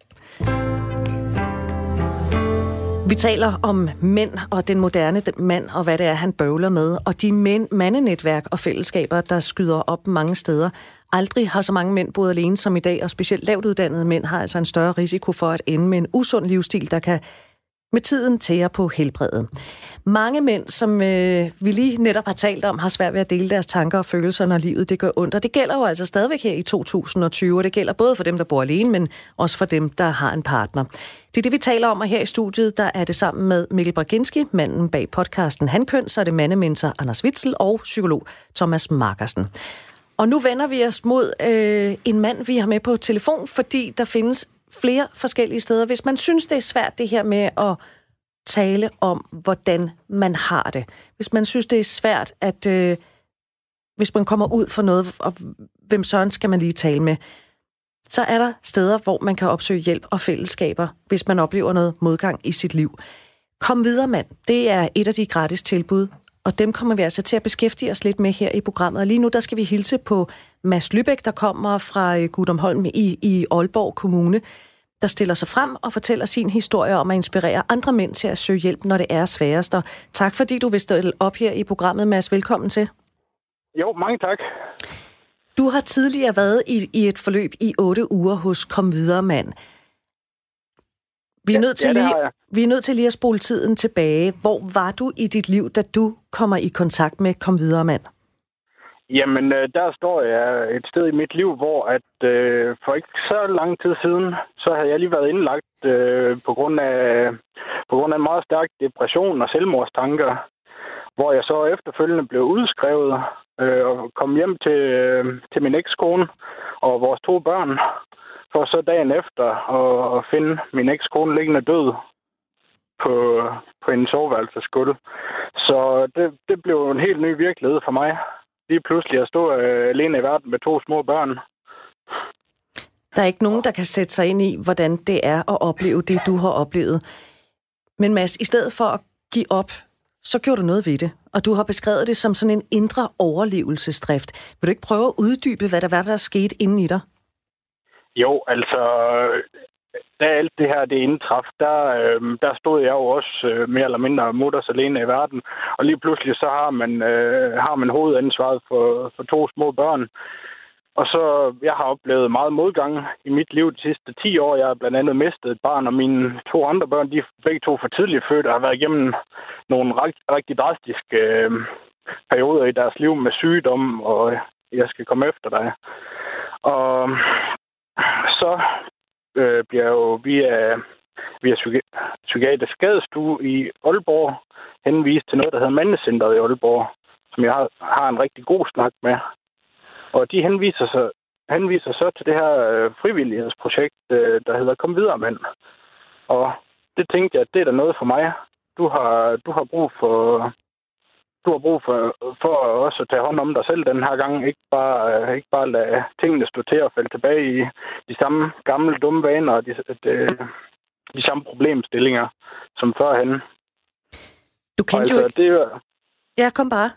Vi taler om mænd og den moderne mand, og hvad det er, han bøvler med, og de mænd, mandenetværk og fællesskaber, der skyder op mange steder. Aldrig har så mange mænd boet alene som i dag, og specielt lavt uddannede mænd har altså en større risiko for at ende med en usund livsstil, der kan med tiden tærer på helbredet. Mange mænd, som øh, vi lige netop har talt om, har svært ved at dele deres tanker og følelser, når livet det gør ondt. Og det gælder jo altså stadigvæk her i 2020, og det gælder både for dem, der bor alene, men også for dem, der har en partner. Det er det, vi taler om, og her i studiet, der er det sammen med Mikkel Braginski, manden bag podcasten Hankøn, så er det mandementor Anders Witzel og psykolog Thomas Markersen. Og nu vender vi os mod øh, en mand, vi har med på telefon, fordi der findes flere forskellige steder. Hvis man synes, det er svært det her med at tale om, hvordan man har det. Hvis man synes, det er svært, at øh, hvis man kommer ud for noget, og hvem sådan skal man lige tale med, så er der steder, hvor man kan opsøge hjælp og fællesskaber, hvis man oplever noget modgang i sit liv. Kom videre, mand. Det er et af de gratis tilbud, og dem kommer vi altså til at beskæftige os lidt med her i programmet. Og lige nu, der skal vi hilse på Mads Lybæk, der kommer fra øh, Gudumholm i, i Aalborg Kommune, der stiller sig frem og fortæller sin historie om at inspirere andre mænd til at søge hjælp, når det er sværest. Og tak fordi du vil stille op her i programmet, Mads. Velkommen til. Jo, mange tak. Du har tidligere været i, i et forløb i otte uger hos Kom Videre Mand. Vi er, ja, nødt til ja, lige, vi er nødt til lige at spole tiden tilbage. Hvor var du i dit liv, da du kommer i kontakt med Kom Videre Mand? Jamen, øh, der står jeg et sted i mit liv, hvor at øh, for ikke så lang tid siden, så havde jeg lige været indlagt øh, på, grund af, på grund af en meget stærk depression og selvmordstanker, hvor jeg så efterfølgende blev udskrevet øh, og kom hjem til, øh, til min ekskone og vores to børn, for så dagen efter at, at finde min ekskone liggende død på, på en soveværelsesgulv. Så det, det blev en helt ny virkelighed for mig lige pludselig at stå øh, alene i verden med to små børn. Der er ikke nogen, der kan sætte sig ind i, hvordan det er at opleve det, du har oplevet. Men Mads, i stedet for at give op, så gjorde du noget ved det. Og du har beskrevet det som sådan en indre overlevelsesdrift. Vil du ikke prøve at uddybe, hvad der var, der skete inden i dig? Jo, altså, da alt det her det indtraf, der, øh, der stod jeg jo også øh, mere eller mindre mutters alene i verden. Og lige pludselig så har man, øh, har man hovedansvaret for, for to små børn. Og så, jeg har oplevet meget modgang i mit liv de sidste 10 år. Jeg har blandt andet mistet et barn, og mine to andre børn, de er begge to for tidligt født, og har været igennem nogle rigtig, rigtig drastiske øh, perioder i deres liv med sygdom, og jeg skal komme efter dig. Og så øh, bliver jo via, via psykiatrisk skadestue i Aalborg henvist til noget, der hedder Mandecenteret i Aalborg, som jeg har, har en rigtig god snak med. Og de henviser sig henviser så til det her øh, frivillighedsprojekt, øh, der hedder Kom videre, mand. Og det tænkte jeg, at det er da noget for mig. Du har, du har brug for du har brug for, for også at tage hånd om dig selv den her gang. Ikke bare, øh, ikke bare lade tingene stå til og falde tilbage i de samme gamle dumme vaner og de, de, de samme problemstillinger som førhen. Du kendte altså, jo ikke... Det, ja, kom bare.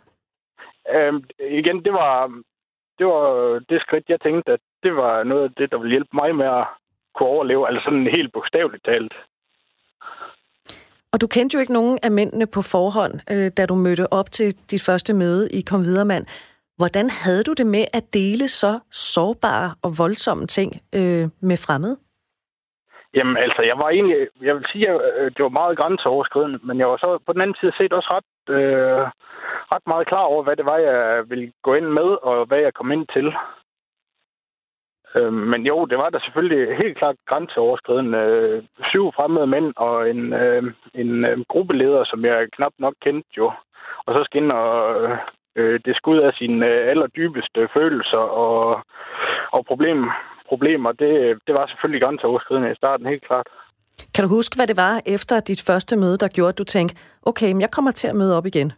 Øh, igen, det var, det var det skridt, jeg tænkte, at det var noget af det, der ville hjælpe mig med at kunne overleve, altså sådan helt bogstaveligt talt. Og du kendte jo ikke nogen af mændene på forhånd, øh, da du mødte op til dit første møde i Kom Videremand. Hvordan havde du det med at dele så sårbare og voldsomme ting øh, med fremmede? Jamen altså, jeg var egentlig, jeg vil sige, at øh, det var meget grænseoverskridende, men jeg var så på den anden side set også ret, øh, ret meget klar over, hvad det var, jeg ville gå ind med, og hvad jeg kom ind til. Øh, men jo, det var der selvfølgelig helt klart grænseoverskridende. Øh, syv fremmede mænd og en, øh, en øh, gruppeleder, som jeg knap nok kendte jo. Og så og øh, det skud af sine øh, allerdybeste følelser og, og problem, problemer. Det, det var selvfølgelig grænseoverskridende i starten, helt klart. Kan du huske, hvad det var efter dit første møde, der gjorde, at du tænkte, okay, men jeg kommer til at møde op igen?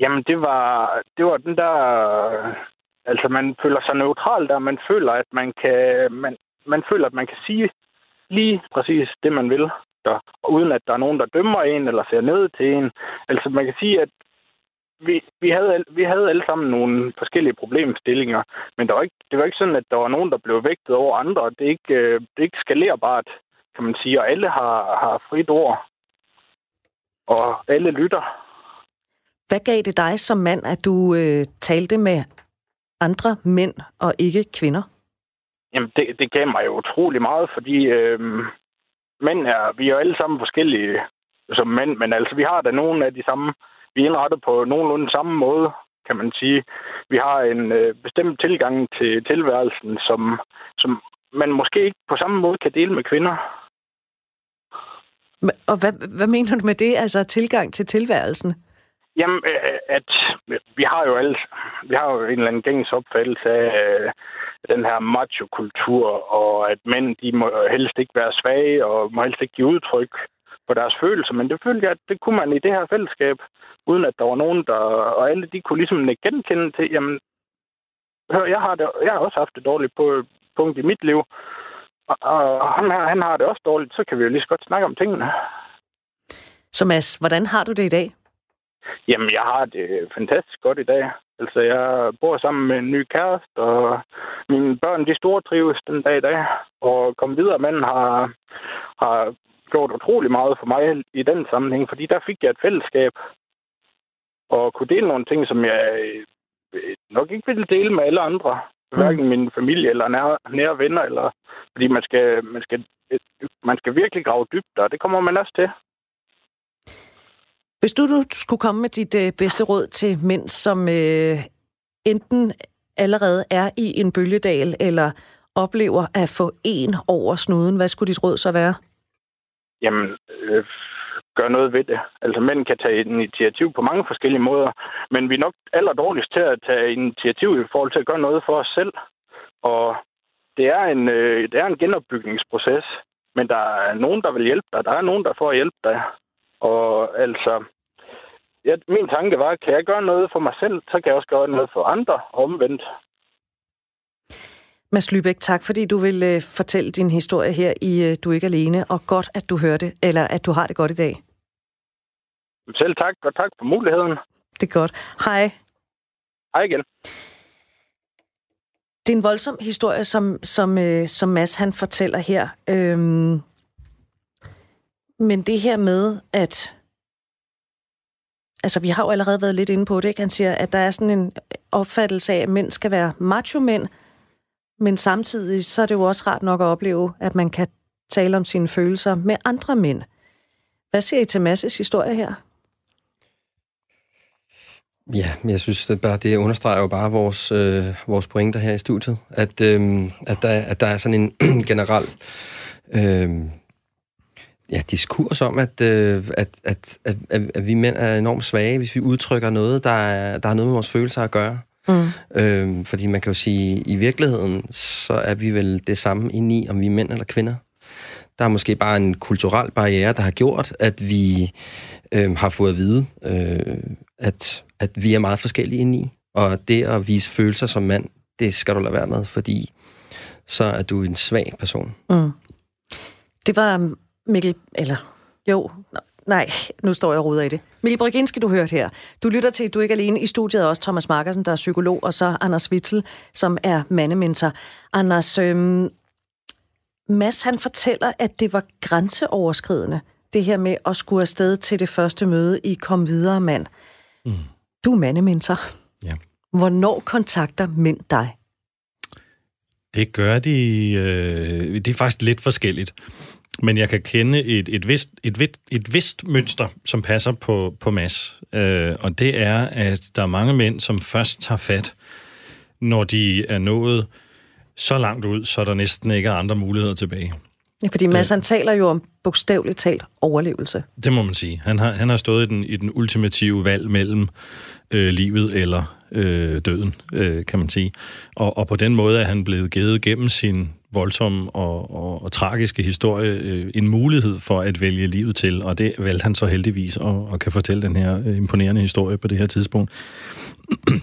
Jamen, det var, det var den der Altså, man føler sig neutral der. Man føler, at man kan, man, man føler, at man kan sige lige præcis det, man vil, der, uden at der er nogen, der dømmer en eller ser ned til en. Altså, man kan sige, at vi, vi, havde, vi havde alle sammen nogle forskellige problemstillinger, men der var ikke, det var ikke sådan, at der var nogen, der blev vægtet over andre. Det er ikke, øh, det er ikke skalerbart, kan man sige, og alle har, har frit ord. og alle lytter. Hvad gav det dig som mand, at du øh, talte med andre mænd og ikke kvinder? Jamen, det, det gav mig jo utrolig meget, fordi øh, mænd er, vi er jo alle sammen forskellige som mænd, men altså, vi har da nogle af de samme, vi er indrettet på nogenlunde samme måde, kan man sige. Vi har en øh, bestemt tilgang til tilværelsen, som, som man måske ikke på samme måde kan dele med kvinder. Og hvad, hvad mener du med det, altså tilgang til tilværelsen? Jamen, øh, at vi har jo alle, vi har jo en eller anden gængs opfattelse af øh, den her macho-kultur, og at mænd, de må helst ikke være svage, og må helst ikke give udtryk på deres følelser. Men det følte jeg, at det kunne man i det her fællesskab, uden at der var nogen, der... Og alle de kunne ligesom genkende til, jamen, hør, jeg har, det, jeg har også haft det dårligt på punkt i mit liv, og, og han, her, han har det også dårligt, så kan vi jo lige så godt snakke om tingene. Så Mads, hvordan har du det i dag? Jamen, jeg har det fantastisk godt i dag. Altså, jeg bor sammen med en ny kæreste, og mine børn, de store trives den dag i dag. Og kom videre, manden har, har gjort utrolig meget for mig i den sammenhæng, fordi der fik jeg et fællesskab og kunne dele nogle ting, som jeg øh, nok ikke ville dele med alle andre. Mm. Hverken min familie eller nære, nære venner, eller, fordi man skal, man, skal, man skal virkelig grave dybt, og det kommer man også til. Hvis du, du skulle komme med dit øh, bedste råd til mænd, som øh, enten allerede er i en bølgedal, eller oplever at få en over snuden, hvad skulle dit råd så være? Jamen, øh, gør noget ved det. Altså, mænd kan tage initiativ på mange forskellige måder, men vi er nok aller dårligst til at tage initiativ i forhold til at gøre noget for os selv. Og det er en, øh, det er en genopbygningsproces, men der er nogen, der vil hjælpe dig. Der er nogen, der får hjælp dig. Og altså, ja, min tanke var, kan jeg gøre noget for mig selv, så kan jeg også gøre noget for andre omvendt. Mads Lybæk, tak fordi du vil uh, fortælle din historie her i uh, Du er ikke alene, og godt at du hørte, eller at du har det godt i dag. Selv tak, og tak for muligheden. Det er godt. Hej. Hej igen. Det er en voldsom historie, som, som, uh, som Mads han fortæller her. Øhm, men det her med, at altså vi har jo allerede været lidt inde på det, ikke? Han siger, at der er sådan en opfattelse af, at mænd skal være macho-mænd, men samtidig så er det jo også rart nok at opleve, at man kan tale om sine følelser med andre mænd. Hvad siger I til Masses historie her? Ja, men jeg synes, det, bare, det understreger jo bare vores, øh, vores pointer her i studiet. At, øh, at, der, at der er sådan en generel øh, ja, diskurs om, at, øh, at, at, at, at, vi mænd er enormt svage, hvis vi udtrykker noget, der, er, der har noget med vores følelser at gøre. Mm. Øhm, fordi man kan jo sige, i virkeligheden, så er vi vel det samme i, om vi er mænd eller kvinder. Der er måske bare en kulturel barriere, der har gjort, at vi øhm, har fået at vide, øh, at, at vi er meget forskellige i. Og det at vise følelser som mand, det skal du lade være med, fordi så er du en svag person. Mm. Det var Mikkel, eller jo, Nej, nu står jeg og ruder i det. Mikkel Brzezinski, du hørt her. Du lytter til, du er ikke alene i studiet, også Thomas Markersen, der er psykolog, og så Anders Witzel, som er mandementor. Anders, øhm, Mads, han fortæller, at det var grænseoverskridende, det her med at skulle afsted til det første møde i Kom Videre Mand. Mm. Du er mandementor. Ja. Hvornår kontakter mænd dig? Det gør de... Øh, det er faktisk lidt forskelligt. Men jeg kan kende et, et, vist, et, vist, et vist mønster, som passer på, på Mads. Øh, og det er, at der er mange mænd, som først tager fat, når de er nået så langt ud, så der næsten ikke er andre muligheder tilbage. Ja, fordi Mads, øh, han taler jo om bogstaveligt talt overlevelse. Det må man sige. Han har, han har stået i den, i den ultimative valg mellem øh, livet eller øh, døden, øh, kan man sige. Og, og på den måde er han blevet givet gennem sin voldsomme og, og, og tragiske historie øh, en mulighed for at vælge livet til, og det valgte han så heldigvis og, og kan fortælle den her øh, imponerende historie på det her tidspunkt.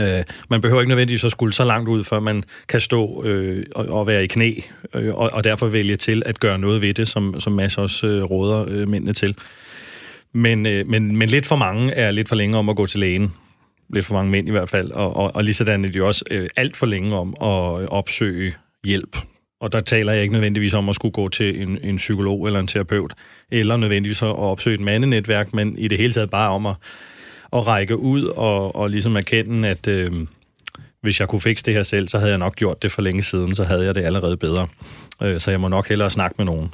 Øh, man behøver ikke nødvendigvis at skulle så langt ud, før man kan stå øh, og, og være i knæ, øh, og, og derfor vælge til at gøre noget ved det, som, som Mads også øh, råder øh, mændene til. Men, øh, men, men lidt for mange er lidt for længe om at gå til lægen. Lidt for mange mænd i hvert fald. Og, og, og lige sådan er de også øh, alt for længe om at opsøge hjælp Og der taler jeg ikke nødvendigvis om at skulle gå til en, en psykolog eller en terapeut, eller nødvendigvis at opsøge et mandenetværk, men i det hele taget bare om at, at række ud og, og ligesom erkende, at øh, hvis jeg kunne fikse det her selv, så havde jeg nok gjort det for længe siden, så havde jeg det allerede bedre. Øh, så jeg må nok hellere snakke med nogen.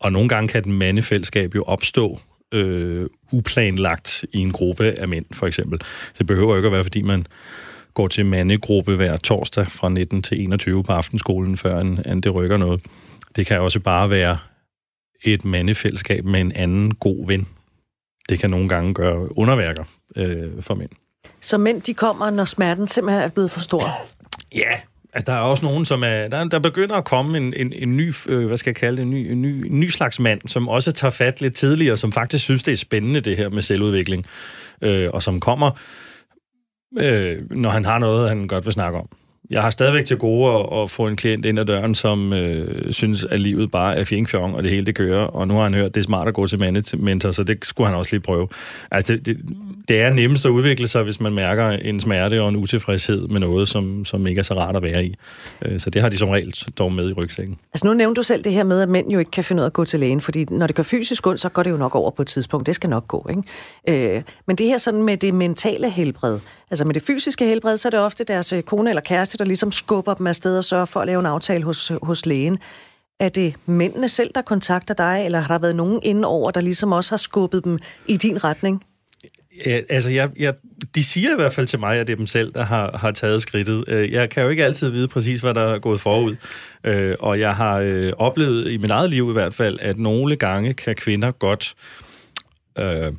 Og nogle gange kan et mandefællesskab jo opstå øh, uplanlagt i en gruppe af mænd, for eksempel. Så det behøver jo ikke at være, fordi man går til mandegruppe hver torsdag fra 19 til 21 på aftenskolen, før en, en det rykker noget. Det kan også bare være et mandefællesskab med en anden god ven. Det kan nogle gange gøre underværker øh, for mænd. Så mænd, de kommer, når smerten simpelthen er blevet for stor? Ja, altså der er også nogen, som er... Der, der begynder at komme en, en, en ny, øh, hvad skal jeg kalde det, en ny, en, ny, en ny slags mand, som også tager fat lidt tidligere, som faktisk synes, det er spændende, det her med selvudvikling, øh, og som kommer øh, når han har noget, han godt vil snakke om. Jeg har stadigvæk til gode at, at få en klient ind ad døren, som øh, synes, at livet bare er fjengfjong, og det hele det kører, og nu har han hørt, at det er smart at gå til mentor, så det skulle han også lige prøve. Altså, det, det er nemmest at udvikle sig, hvis man mærker en smerte og en utilfredshed med noget, som, som ikke er så rart at være i. Øh, så det har de som regel dog med i rygsækken. Altså nu nævnte du selv det her med, at mænd jo ikke kan finde ud af at gå til lægen, fordi når det går fysisk ondt, så går det jo nok over på et tidspunkt. Det skal nok gå, ikke? Øh, men det her sådan med det mentale helbred, altså med det fysiske helbred, så er det ofte deres øh, kone eller kæreste, der ligesom skubber dem afsted og sørger for at lave en aftale hos, hos lægen. Er det mændene selv, der kontakter dig, eller har der været nogen indenover, der ligesom også har skubbet dem i din retning? Ja, altså, jeg, jeg, de siger i hvert fald til mig, at det er dem selv, der har, har taget skridtet. Øh, jeg kan jo ikke altid vide præcis, hvad der er gået forud. Øh, og jeg har øh, oplevet i mit eget liv i hvert fald, at nogle gange kan kvinder godt øh,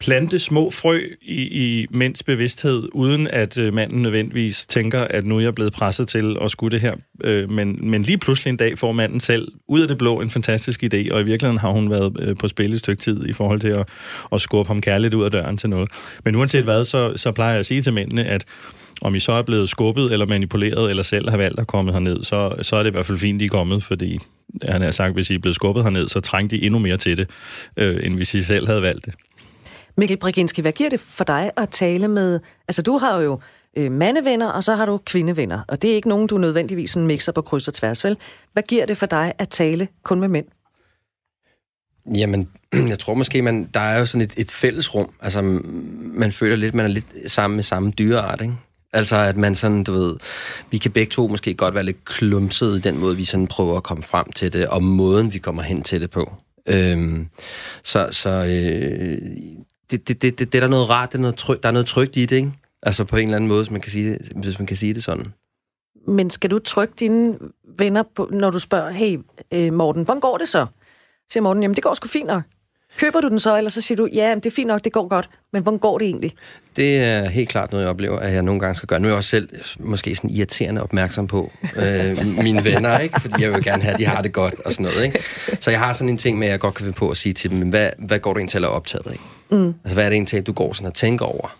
plante små frø i, i mænds bevidsthed, uden at øh, manden nødvendigvis tænker, at nu er jeg blevet presset til at skulle det her. Øh, men, men lige pludselig en dag får manden selv ud af det blå en fantastisk idé, og i virkeligheden har hun været øh, på spil et stykke tid i forhold til at, at skubbe ham kærligt ud af døren til noget. Men uanset hvad, så, så plejer jeg at sige til mændene, at om I så er blevet skubbet eller manipuleret, eller selv har valgt at komme herned, så, så er det i hvert fald fint, I er kommet, fordi han har sagt, hvis I er blevet skubbet herned, så trængte I endnu mere til det, øh, end hvis I selv havde valgt det. Mikkel Briginski, hvad giver det for dig at tale med... Altså, du har jo øh, mandevenner, og så har du kvindevenner, og det er ikke nogen, du nødvendigvis sådan mixer på kryds og tværs, vel? Hvad giver det for dig at tale kun med mænd? Jamen, jeg tror måske, man, der er jo sådan et, et fællesrum. Altså, man føler lidt, man er lidt sammen med samme dyreart, ikke? Altså, at man sådan, du ved, vi kan begge to måske godt være lidt klumset i den måde, vi sådan prøver at komme frem til det, og måden, vi kommer hen til det på. Øhm, så så øh, det, det, det, det, det er der noget rart, det er noget tryg, der er noget trygt i det, ikke? Altså på en eller anden måde, hvis man kan sige det, hvis man kan sige det sådan. Men skal du trykke dine venner, på, når du spørger, hey øh, Morten, hvordan går det så? Siger Morten, jamen det går sgu fint nok. Køber du den så, eller så siger du, ja, det er fint nok, det går godt, men hvordan går det egentlig? Det er helt klart noget, jeg oplever, at jeg nogle gange skal gøre. Nu er jeg også selv måske sådan irriterende opmærksom på øh, mine venner, ikke? fordi jeg vil gerne have, at de har det godt og sådan noget. Ikke? Så jeg har sådan en ting med, at jeg godt kan finde på at sige til dem, hvad, hvad går du egentlig til at optaget af? Mm. Altså, hvad er det egentlig, du går sådan og tænker over?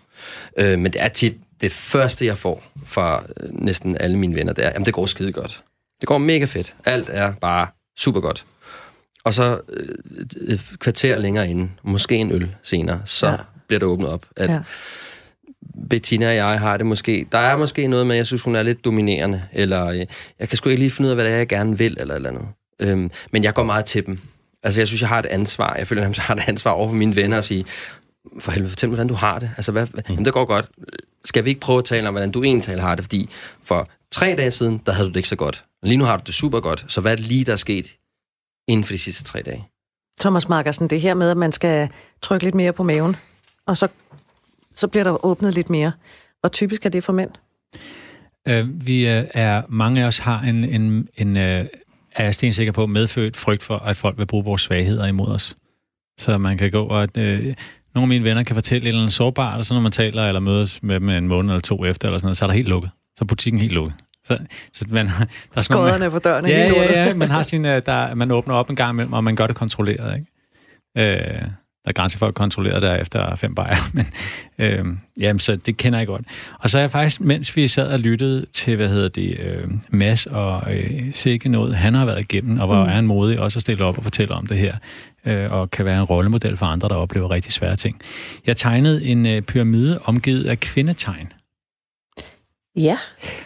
Øh, men det er tit det første, jeg får fra øh, næsten alle mine venner, det er, jamen det går skide godt. Det går mega fedt. Alt er bare super godt. Og så øh, et kvarter længere inden, måske en øl senere, så ja. bliver det åbnet op, at ja. Bettina og jeg har det måske... Der er måske noget med, at jeg synes, hun er lidt dominerende, eller øh, jeg kan sgu ikke lige finde ud af, hvad det er, jeg gerne vil, eller eller andet. Øhm, men jeg går meget til dem. Altså, jeg synes, jeg har et ansvar. Jeg føler, at jeg har et ansvar over for mine venner at sige, for helvede, fortæl mig, hvordan du har det. Altså, hvad, mm. jamen, det går godt. Skal vi ikke prøve at tale om, hvordan du egentlig har det? Fordi for tre dage siden, der havde du det ikke så godt. Lige nu har du det super godt. Så hvad er det lige, der er sket inden for de sidste tre dage? Thomas Markersen, det her med, at man skal trykke lidt mere på maven, og så, så bliver der åbnet lidt mere. Hvor typisk er det for mænd? Uh, vi uh, er, mange af os har en, en, en uh, er jeg stensikker på, medfødt frygt for, at folk vil bruge vores svagheder imod os. Så man kan gå og... Uh, nogle af mine venner kan fortælle et eller andet sårbart, og så når man taler eller mødes med dem en måned eller to efter, eller sådan noget, så er der helt lukket. Så er butikken helt lukket. Så, så man, der er Skodderne på døren ja, ja, ja, man har sin, der, man åbner op en gang imellem, og man gør det kontrolleret, ikke? Øh, der er grænser for at kontrollere der efter fem bajer, men øh, jamen, så det kender jeg godt. Og så er jeg faktisk, mens vi sad og lyttede til, hvad hedder det, øh, Mads og øh, sikke noget, han har været igennem, og hvor mm. er han modig også at stille op og fortælle om det her, øh, og kan være en rollemodel for andre, der oplever rigtig svære ting. Jeg tegnede en øh, pyramide omgivet af kvindetegn. Ja.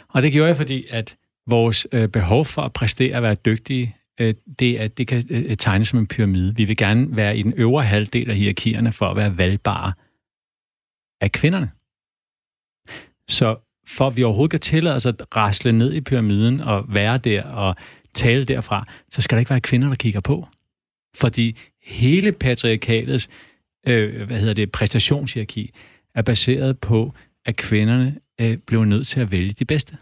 Og det gjorde jeg, fordi at Vores øh, behov for at præstere og være dygtige, øh, det, er, det kan øh, øh, tegnes som en pyramide. Vi vil gerne være i den øvre halvdel af hierarkierne for at være valgbare af kvinderne. Så for at vi overhovedet kan tillade os at rasle ned i pyramiden og være der og tale derfra, så skal der ikke være kvinder, der kigger på. Fordi hele patriarkatets øh, hvad hedder det, præstationshierarki er baseret på, at kvinderne øh, blev nødt til at vælge de bedste.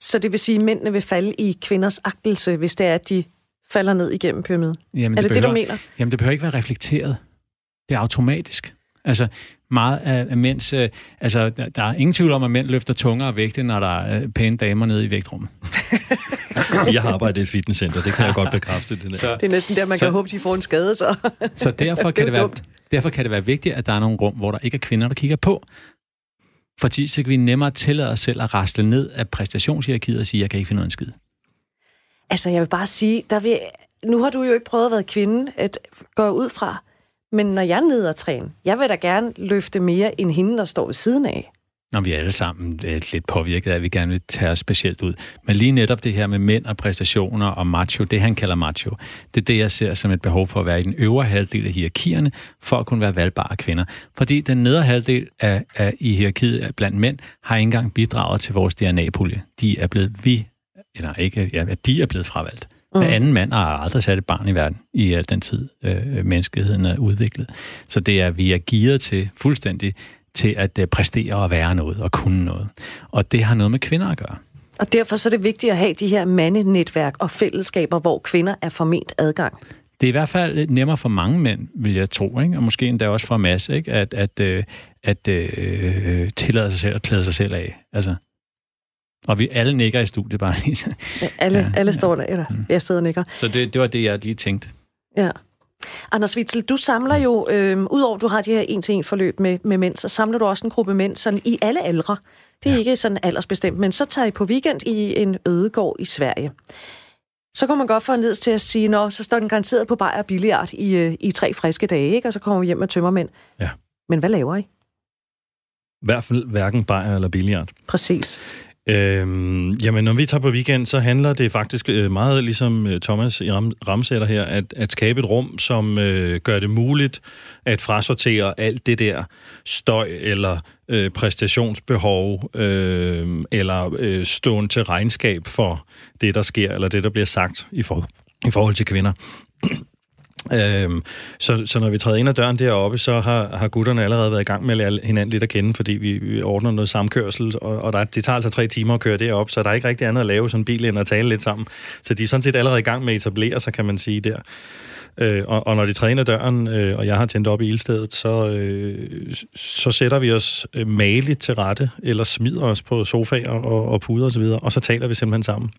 Så det vil sige, at mændene vil falde i kvinders agtelse, hvis det er, at de falder ned igennem pyramiden? Jamen, er det det, behøver, det, du mener? Jamen, det behøver ikke være reflekteret. Det er automatisk. Altså, meget af, af mænds... Øh, altså, der, der er ingen tvivl om, at mænd løfter tungere vægte, når der er øh, pæne damer nede i vægtrummet. jeg har arbejdet i et fitnesscenter, det kan jeg godt bekræfte. Det, der. Så, det er næsten der, man så, kan håbe, de får en skade, så. så derfor, kan det, være, derfor kan det være vigtigt, at der er nogle rum, hvor der ikke er kvinder, der kigger på. Fordi så kan vi nemmere tillade os selv at rasle ned af præstationshierarkiet og sige, jeg kan ikke finde noget en skid. Altså, jeg vil bare sige, der vil, nu har du jo ikke prøvet at være kvinde, at gå ud fra, men når jeg er nede og træne, jeg vil da gerne løfte mere end hende, der står ved siden af. Når vi er alle sammen er lidt påvirket af, at vi gerne vil tage os specielt ud. Men lige netop det her med mænd og præstationer og macho, det han kalder macho, det er det, jeg ser som et behov for at være i den øvre halvdel af hierarkierne, for at kunne være valgbare kvinder. Fordi den nedre halvdel af, af i hierarkiet blandt mænd har ikke engang bidraget til vores DNA-pulje. De er blevet vi, eller ikke, ja, de er blevet fravalgt. Mm. Hver anden mand har aldrig sat et barn i verden i al den tid, øh, menneskeheden er udviklet. Så det er, vi er gearet til fuldstændig til at øh, præstere og være noget og kunne noget. Og det har noget med kvinder at gøre. Og derfor så er det vigtigt at have de her mandenetværk og fællesskaber, hvor kvinder er forment adgang. Det er i hvert fald nemmere for mange mænd, vil jeg tro, ikke? og måske endda også for en masse, ikke? at, at, øh, at øh, tillade sig selv og klæde sig selv af. Altså, og vi alle nikker i studiet bare lige. Ja, alle, ja, alle står der, eller mm. jeg sidder og nikker. Så det, det var det, jeg lige tænkte. Ja. Anders Witzel, du samler jo, øh, udover du har de her en-til-en forløb med, med mænd, så samler du også en gruppe mænd sådan i alle aldre. Det er ja. ikke sådan aldersbestemt, men så tager I på weekend i en ødegård i Sverige. Så kommer man godt få en til at sige, nå, så står den garanteret på bajer og billiard i, øh, i tre friske dage, ikke? og så kommer vi hjem med tømmermænd. Ja. Men hvad laver I? I hvert fald hverken bajer eller billiard. Præcis. Øhm, jamen, når vi tager på weekend, så handler det faktisk øh, meget ligesom øh, Thomas i ram, ramsætter her, at, at skabe et rum, som øh, gør det muligt at frasortere alt det der støj eller øh, præstationsbehov øh, eller øh, stående til regnskab for det, der sker, eller det, der bliver sagt i, for, i forhold til kvinder. Øhm, så, så når vi træder ind ad døren deroppe, så har, har gutterne allerede været i gang med at lære hinanden lidt at kende, fordi vi, vi ordner noget samkørsel, og, og der, det tager altså tre timer at køre derop, så der er ikke rigtig andet at lave sådan en bil end at tale lidt sammen. Så de er sådan set allerede i gang med at etablere sig, kan man sige der. Øh, og, og når de træder ind ad døren, øh, og jeg har tændt op i ildstedet, så, øh, så sætter vi os øh, maligt til rette, eller smider os på sofaer og, og puder osv., og, og så taler vi simpelthen sammen.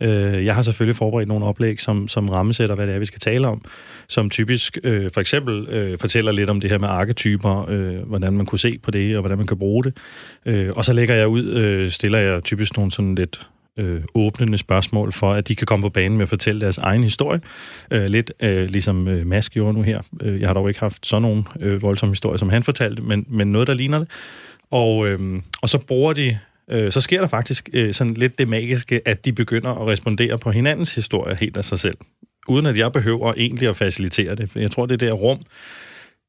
Øh, jeg har selvfølgelig forberedt nogle oplæg, som, som rammesætter, hvad det er, vi skal tale om, som typisk øh, for eksempel øh, fortæller lidt om det her med arketyper, øh, hvordan man kunne se på det, og hvordan man kan bruge det. Øh, og så lægger jeg ud, øh, stiller jeg typisk nogle sådan lidt øh, åbnende spørgsmål for, at de kan komme på banen med at fortælle deres egen historie. Øh, lidt øh, ligesom øh, Mask gjorde nu her. Øh, jeg har dog ikke haft sådan nogen øh, voldsom historie, som han fortalte, men, men noget, der ligner det. Og, øh, og så bruger de øh, så sker der faktisk øh, sådan lidt det magiske, at de begynder at respondere på hinandens historie helt af sig selv. Uden at jeg behøver egentlig at facilitere det. Jeg tror, det der rum,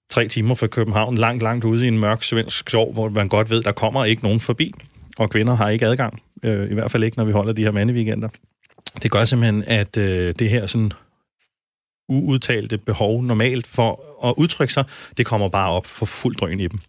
tre timer fra København, langt, langt ude i en mørk svensk skov, hvor man godt ved, der kommer ikke nogen forbi, og kvinder har ikke adgang. Øh, I hvert fald ikke, når vi holder de her mandeweekender. Det gør simpelthen, at øh, det her sådan uudtalte behov normalt for at udtrykke sig, det kommer bare op for fuld drøn i dem.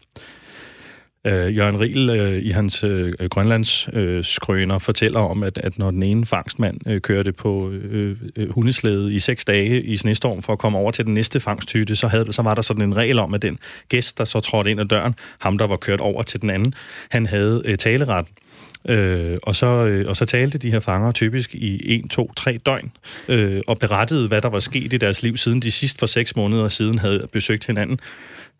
Øh, Jørgen Riel øh, i hans øh, Grønlands øh, skrøner fortæller om, at, at når den ene fangstmand øh, kørte på øh, øh, hundeslæde i seks dage i snestorm for at komme over til den næste fangsthytte, så, havde, så var der sådan en regel om, at den gæst, der så trådte ind ad døren, ham der var kørt over til den anden, han havde øh, taleret. Øh, og, så, øh, og så talte de her fanger typisk i 1, 2, 3 døgn, øh, og berettede, hvad der var sket i deres liv, siden de sidst for seks måneder siden havde besøgt hinanden.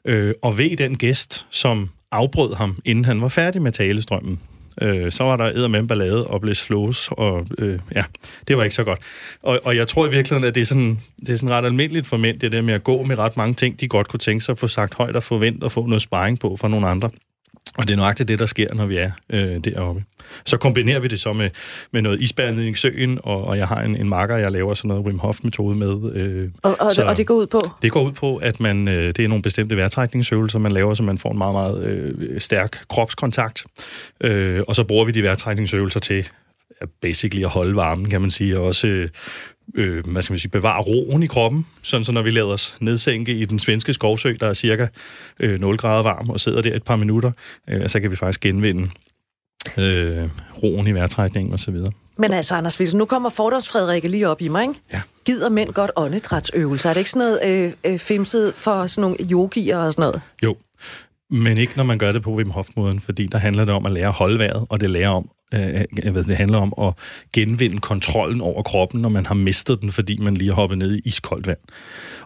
Øh, og ved den gæst, som afbrød ham, inden han var færdig med talestrømmen. Øh, så var der æder med ballade og blev slås, og øh, ja, det var ikke så godt. Og, og jeg tror i virkeligheden, at det er, sådan, det er sådan ret almindeligt for mænd, det der med at gå med ret mange ting, de godt kunne tænke sig at få sagt højt og forvente og få noget sparring på fra nogle andre. Og det er nøjagtigt det, der sker, når vi er øh, deroppe. Så kombinerer vi det så med, med noget isbærning i søen, og, og jeg har en, en marker, jeg laver sådan noget Wim Hof-metode med. Øh, og, og, så og det går ud på? Det går ud på, at man øh, det er nogle bestemte vejrtrækningsøvelser, man laver, så man får en meget, meget øh, stærk kropskontakt. Øh, og så bruger vi de vejrtrækningsøvelser til basically at holde varmen, kan man sige, og også øh, øh, hvad skal man sige, bevare roen i kroppen, sådan så når vi lader os nedsænke i den svenske skovsø, der er cirka øh, 0 grader varm, og sidder der et par minutter, øh, så kan vi faktisk genvinde øh, roen i vejrtrækningen osv. Men altså, Anders Vilsen, nu kommer fordomsfrederikke lige op i mig, ikke? Ja. Gider mænd godt åndedrætsøvelser? Er det ikke sådan noget øh, øh, femset for sådan nogle yogier og sådan noget? Jo, men ikke når man gør det på Wim Hof-måden, fordi der handler det om at lære at holde vejret, og det lærer om øh, det handler om at genvinde kontrollen over kroppen, når man har mistet den, fordi man lige har hoppet ned i iskoldt vand.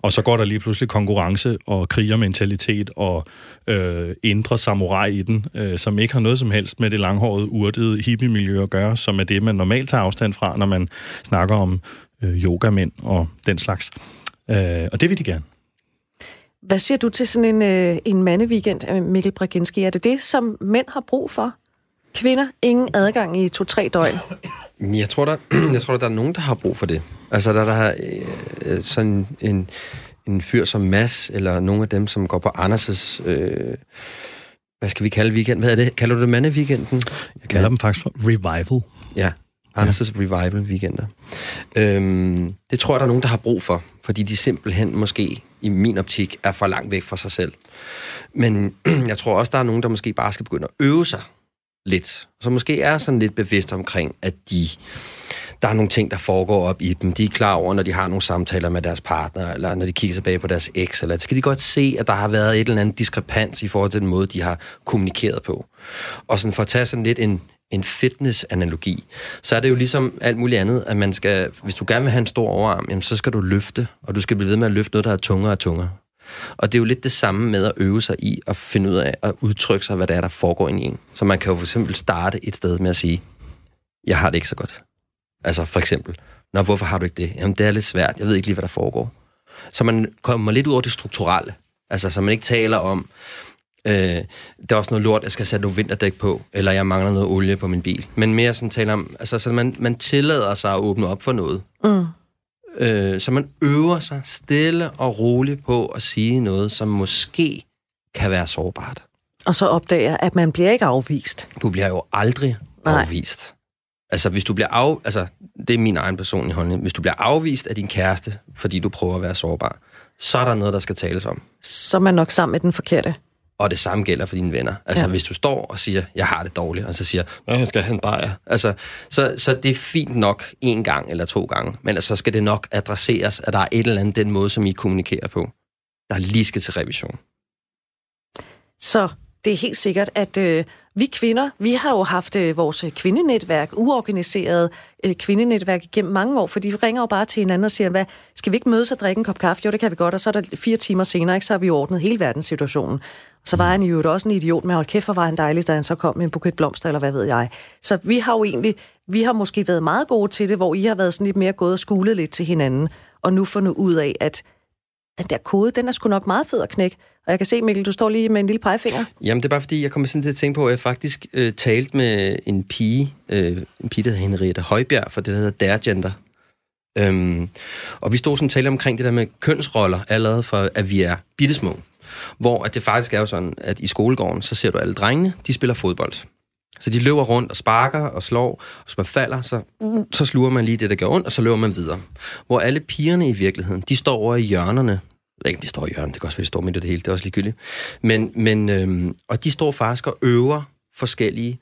Og så går der lige pludselig konkurrence og krigermentalitet og øh, indre samurai i den, øh, som ikke har noget som helst med det langhårede, urtede hippie-miljø at gøre, som er det, man normalt tager afstand fra, når man snakker om øh, yogamænd og den slags. Øh, og det vil de gerne. Hvad siger du til sådan en, øh, en mandeweekend, Mikkel Braginski? Er det det, som mænd har brug for? Kvinder, ingen adgang i to-tre døgn. Jeg tror, der, jeg tror, der er nogen, der har brug for det. Altså, der, der har øh, sådan en, en fyr som Mass, eller nogle af dem, som går på Anders' øh, hvad skal vi kalde weekend? Hvad er det? Kalder du det mandeweekenden? Jeg kalder ja. dem faktisk for revival. Ja, Anders' ja. revival weekender. Øhm, det tror jeg, der er nogen, der har brug for, fordi de simpelthen måske, i min optik, er for langt væk fra sig selv. Men jeg tror også, der er nogen, der måske bare skal begynde at øve sig lidt. Så måske er sådan lidt bevidst omkring, at de, der er nogle ting, der foregår op i dem. De er klar over, når de har nogle samtaler med deres partner, eller når de kigger tilbage på deres eks, eller så kan de godt se, at der har været et eller andet diskrepans i forhold til den måde, de har kommunikeret på. Og sådan for at tage sådan lidt en, en fitness-analogi, så er det jo ligesom alt muligt andet, at man skal, hvis du gerne vil have en stor overarm, jamen, så skal du løfte, og du skal blive ved med at løfte noget, der er tungere og tungere. Og det er jo lidt det samme med at øve sig i at finde ud af at udtrykke sig, hvad det er, der foregår i en. Så man kan jo for eksempel starte et sted med at sige, jeg har det ikke så godt. Altså for eksempel, Nå, hvorfor har du ikke det? Jamen, det er lidt svært. Jeg ved ikke lige, hvad der foregår. Så man kommer lidt ud over det strukturelle. Altså, så man ikke taler om, øh, der er også noget lort, jeg skal sætte nogle vinterdæk på, eller jeg mangler noget olie på min bil. Men mere sådan taler om, altså, så man, man tillader sig at åbne op for noget. Mm. Øh, så man øver sig stille og roligt på at sige noget, som måske kan være sårbart. Og så opdager, at man bliver ikke afvist. Du bliver jo aldrig Nej. afvist. Altså, hvis du bliver af... Altså, det er min egen personlige holdning. Hvis du bliver afvist af din kæreste, fordi du prøver at være sårbar, så er der noget, der skal tales om. Så er man nok sammen med den forkerte. Og det samme gælder for dine venner. Altså, ja. hvis du står og siger, jeg har det dårligt, og så siger, jeg skal have en bajer. Altså, så, så det er fint nok en gang eller to gange, men altså, så skal det nok adresseres, at der er et eller andet den måde, som I kommunikerer på, der lige skal til revision. Så det er helt sikkert, at øh, vi kvinder, vi har jo haft øh, vores kvindenetværk, uorganiseret øh, kvindenetværk igennem mange år, fordi vi ringer jo bare til hinanden og siger, hvad, skal vi ikke mødes og drikke en kop kaffe? Jo, det kan vi godt, og så er der fire timer senere, ikke, så har vi ordnet hele verdenssituationen. Så var han jo også en idiot, men hold kæft, hvor var han dejlig, da han så kom med en buket blomster, eller hvad ved jeg. Så vi har jo egentlig, vi har måske været meget gode til det, hvor I har været sådan lidt mere gået og skulet lidt til hinanden, og nu fundet ud af, at den der kode, den er sgu nok meget fed at knække. Og jeg kan se, Mikkel, du står lige med en lille pegefinger. Jamen, det er bare fordi, jeg kommer sådan til at tænke på, at jeg faktisk øh, talte med en pige, øh, en pige, der hedder Henriette Højbjerg, for det, der hedder Dergender. Øhm, og vi stod sådan og talte omkring det der med kønsroller, allerede for, at vi er bittesmå. Hvor at det faktisk er jo sådan, at i skolegården, så ser du alle drengene, de spiller fodbold. Så de løber rundt og sparker og slår, og hvis man falder, så, så sluger man lige det, der gør ondt, og så løber man videre. Hvor alle pigerne i virkeligheden, de står over i hjørnerne. Ikke, de står i hjørnet, det kan også være, de står midt i det hele, det er også ligegyldigt. Men, men, øhm, og de står faktisk og øver forskellige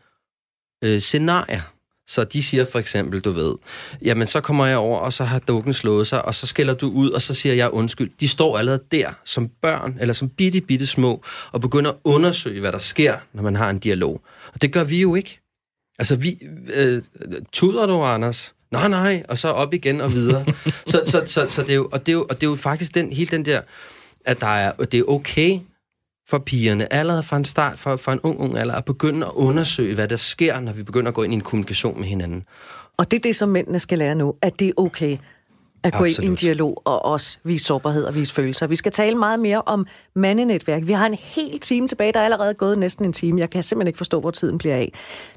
øh, scenarier. Så de siger for eksempel, du ved, jamen så kommer jeg over, og så har dukken slået sig, og så skælder du ud, og så siger jeg undskyld. De står allerede der som børn, eller som bitte, bitte små, og begynder at undersøge, hvad der sker, når man har en dialog. Og det gør vi jo ikke. Altså, vi... Øh, tuder du, Anders? Nej, nej, og så op igen og videre. så, så, så, så det er jo, og det er jo, og det er jo faktisk den, hele den der, at der er, det er okay for pigerne, allerede fra en start, fra, fra en ung, ung alder, at begynde at undersøge, hvad der sker, når vi begynder at gå ind i en kommunikation med hinanden. Og det er det, som mændene skal lære nu, at det er okay at gå Absolut. ind i en dialog og også vise sårbarhed og vise følelser. Vi skal tale meget mere om mandenetværk. Vi har en hel time tilbage. Der er allerede gået næsten en time. Jeg kan simpelthen ikke forstå, hvor tiden bliver af.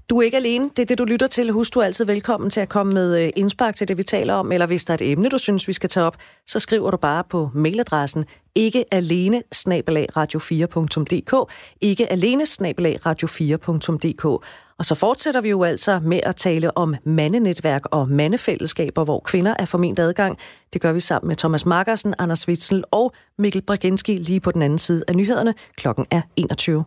Du er ikke alene. Det er det, du lytter til. Husk, du er altid velkommen til at komme med øh, indspark til det, vi taler om. Eller hvis der er et emne, du synes, vi skal tage op, så skriver du bare på mailadressen ikke alene radio4.dk ikke alene radio4.dk og så fortsætter vi jo altså med at tale om mandenetværk og mandefællesskaber, hvor kvinder er forment adgang. Det gør vi sammen med Thomas Markersen, Anders Witzel og Mikkel Braginski lige på den anden side af nyhederne. Klokken er 21.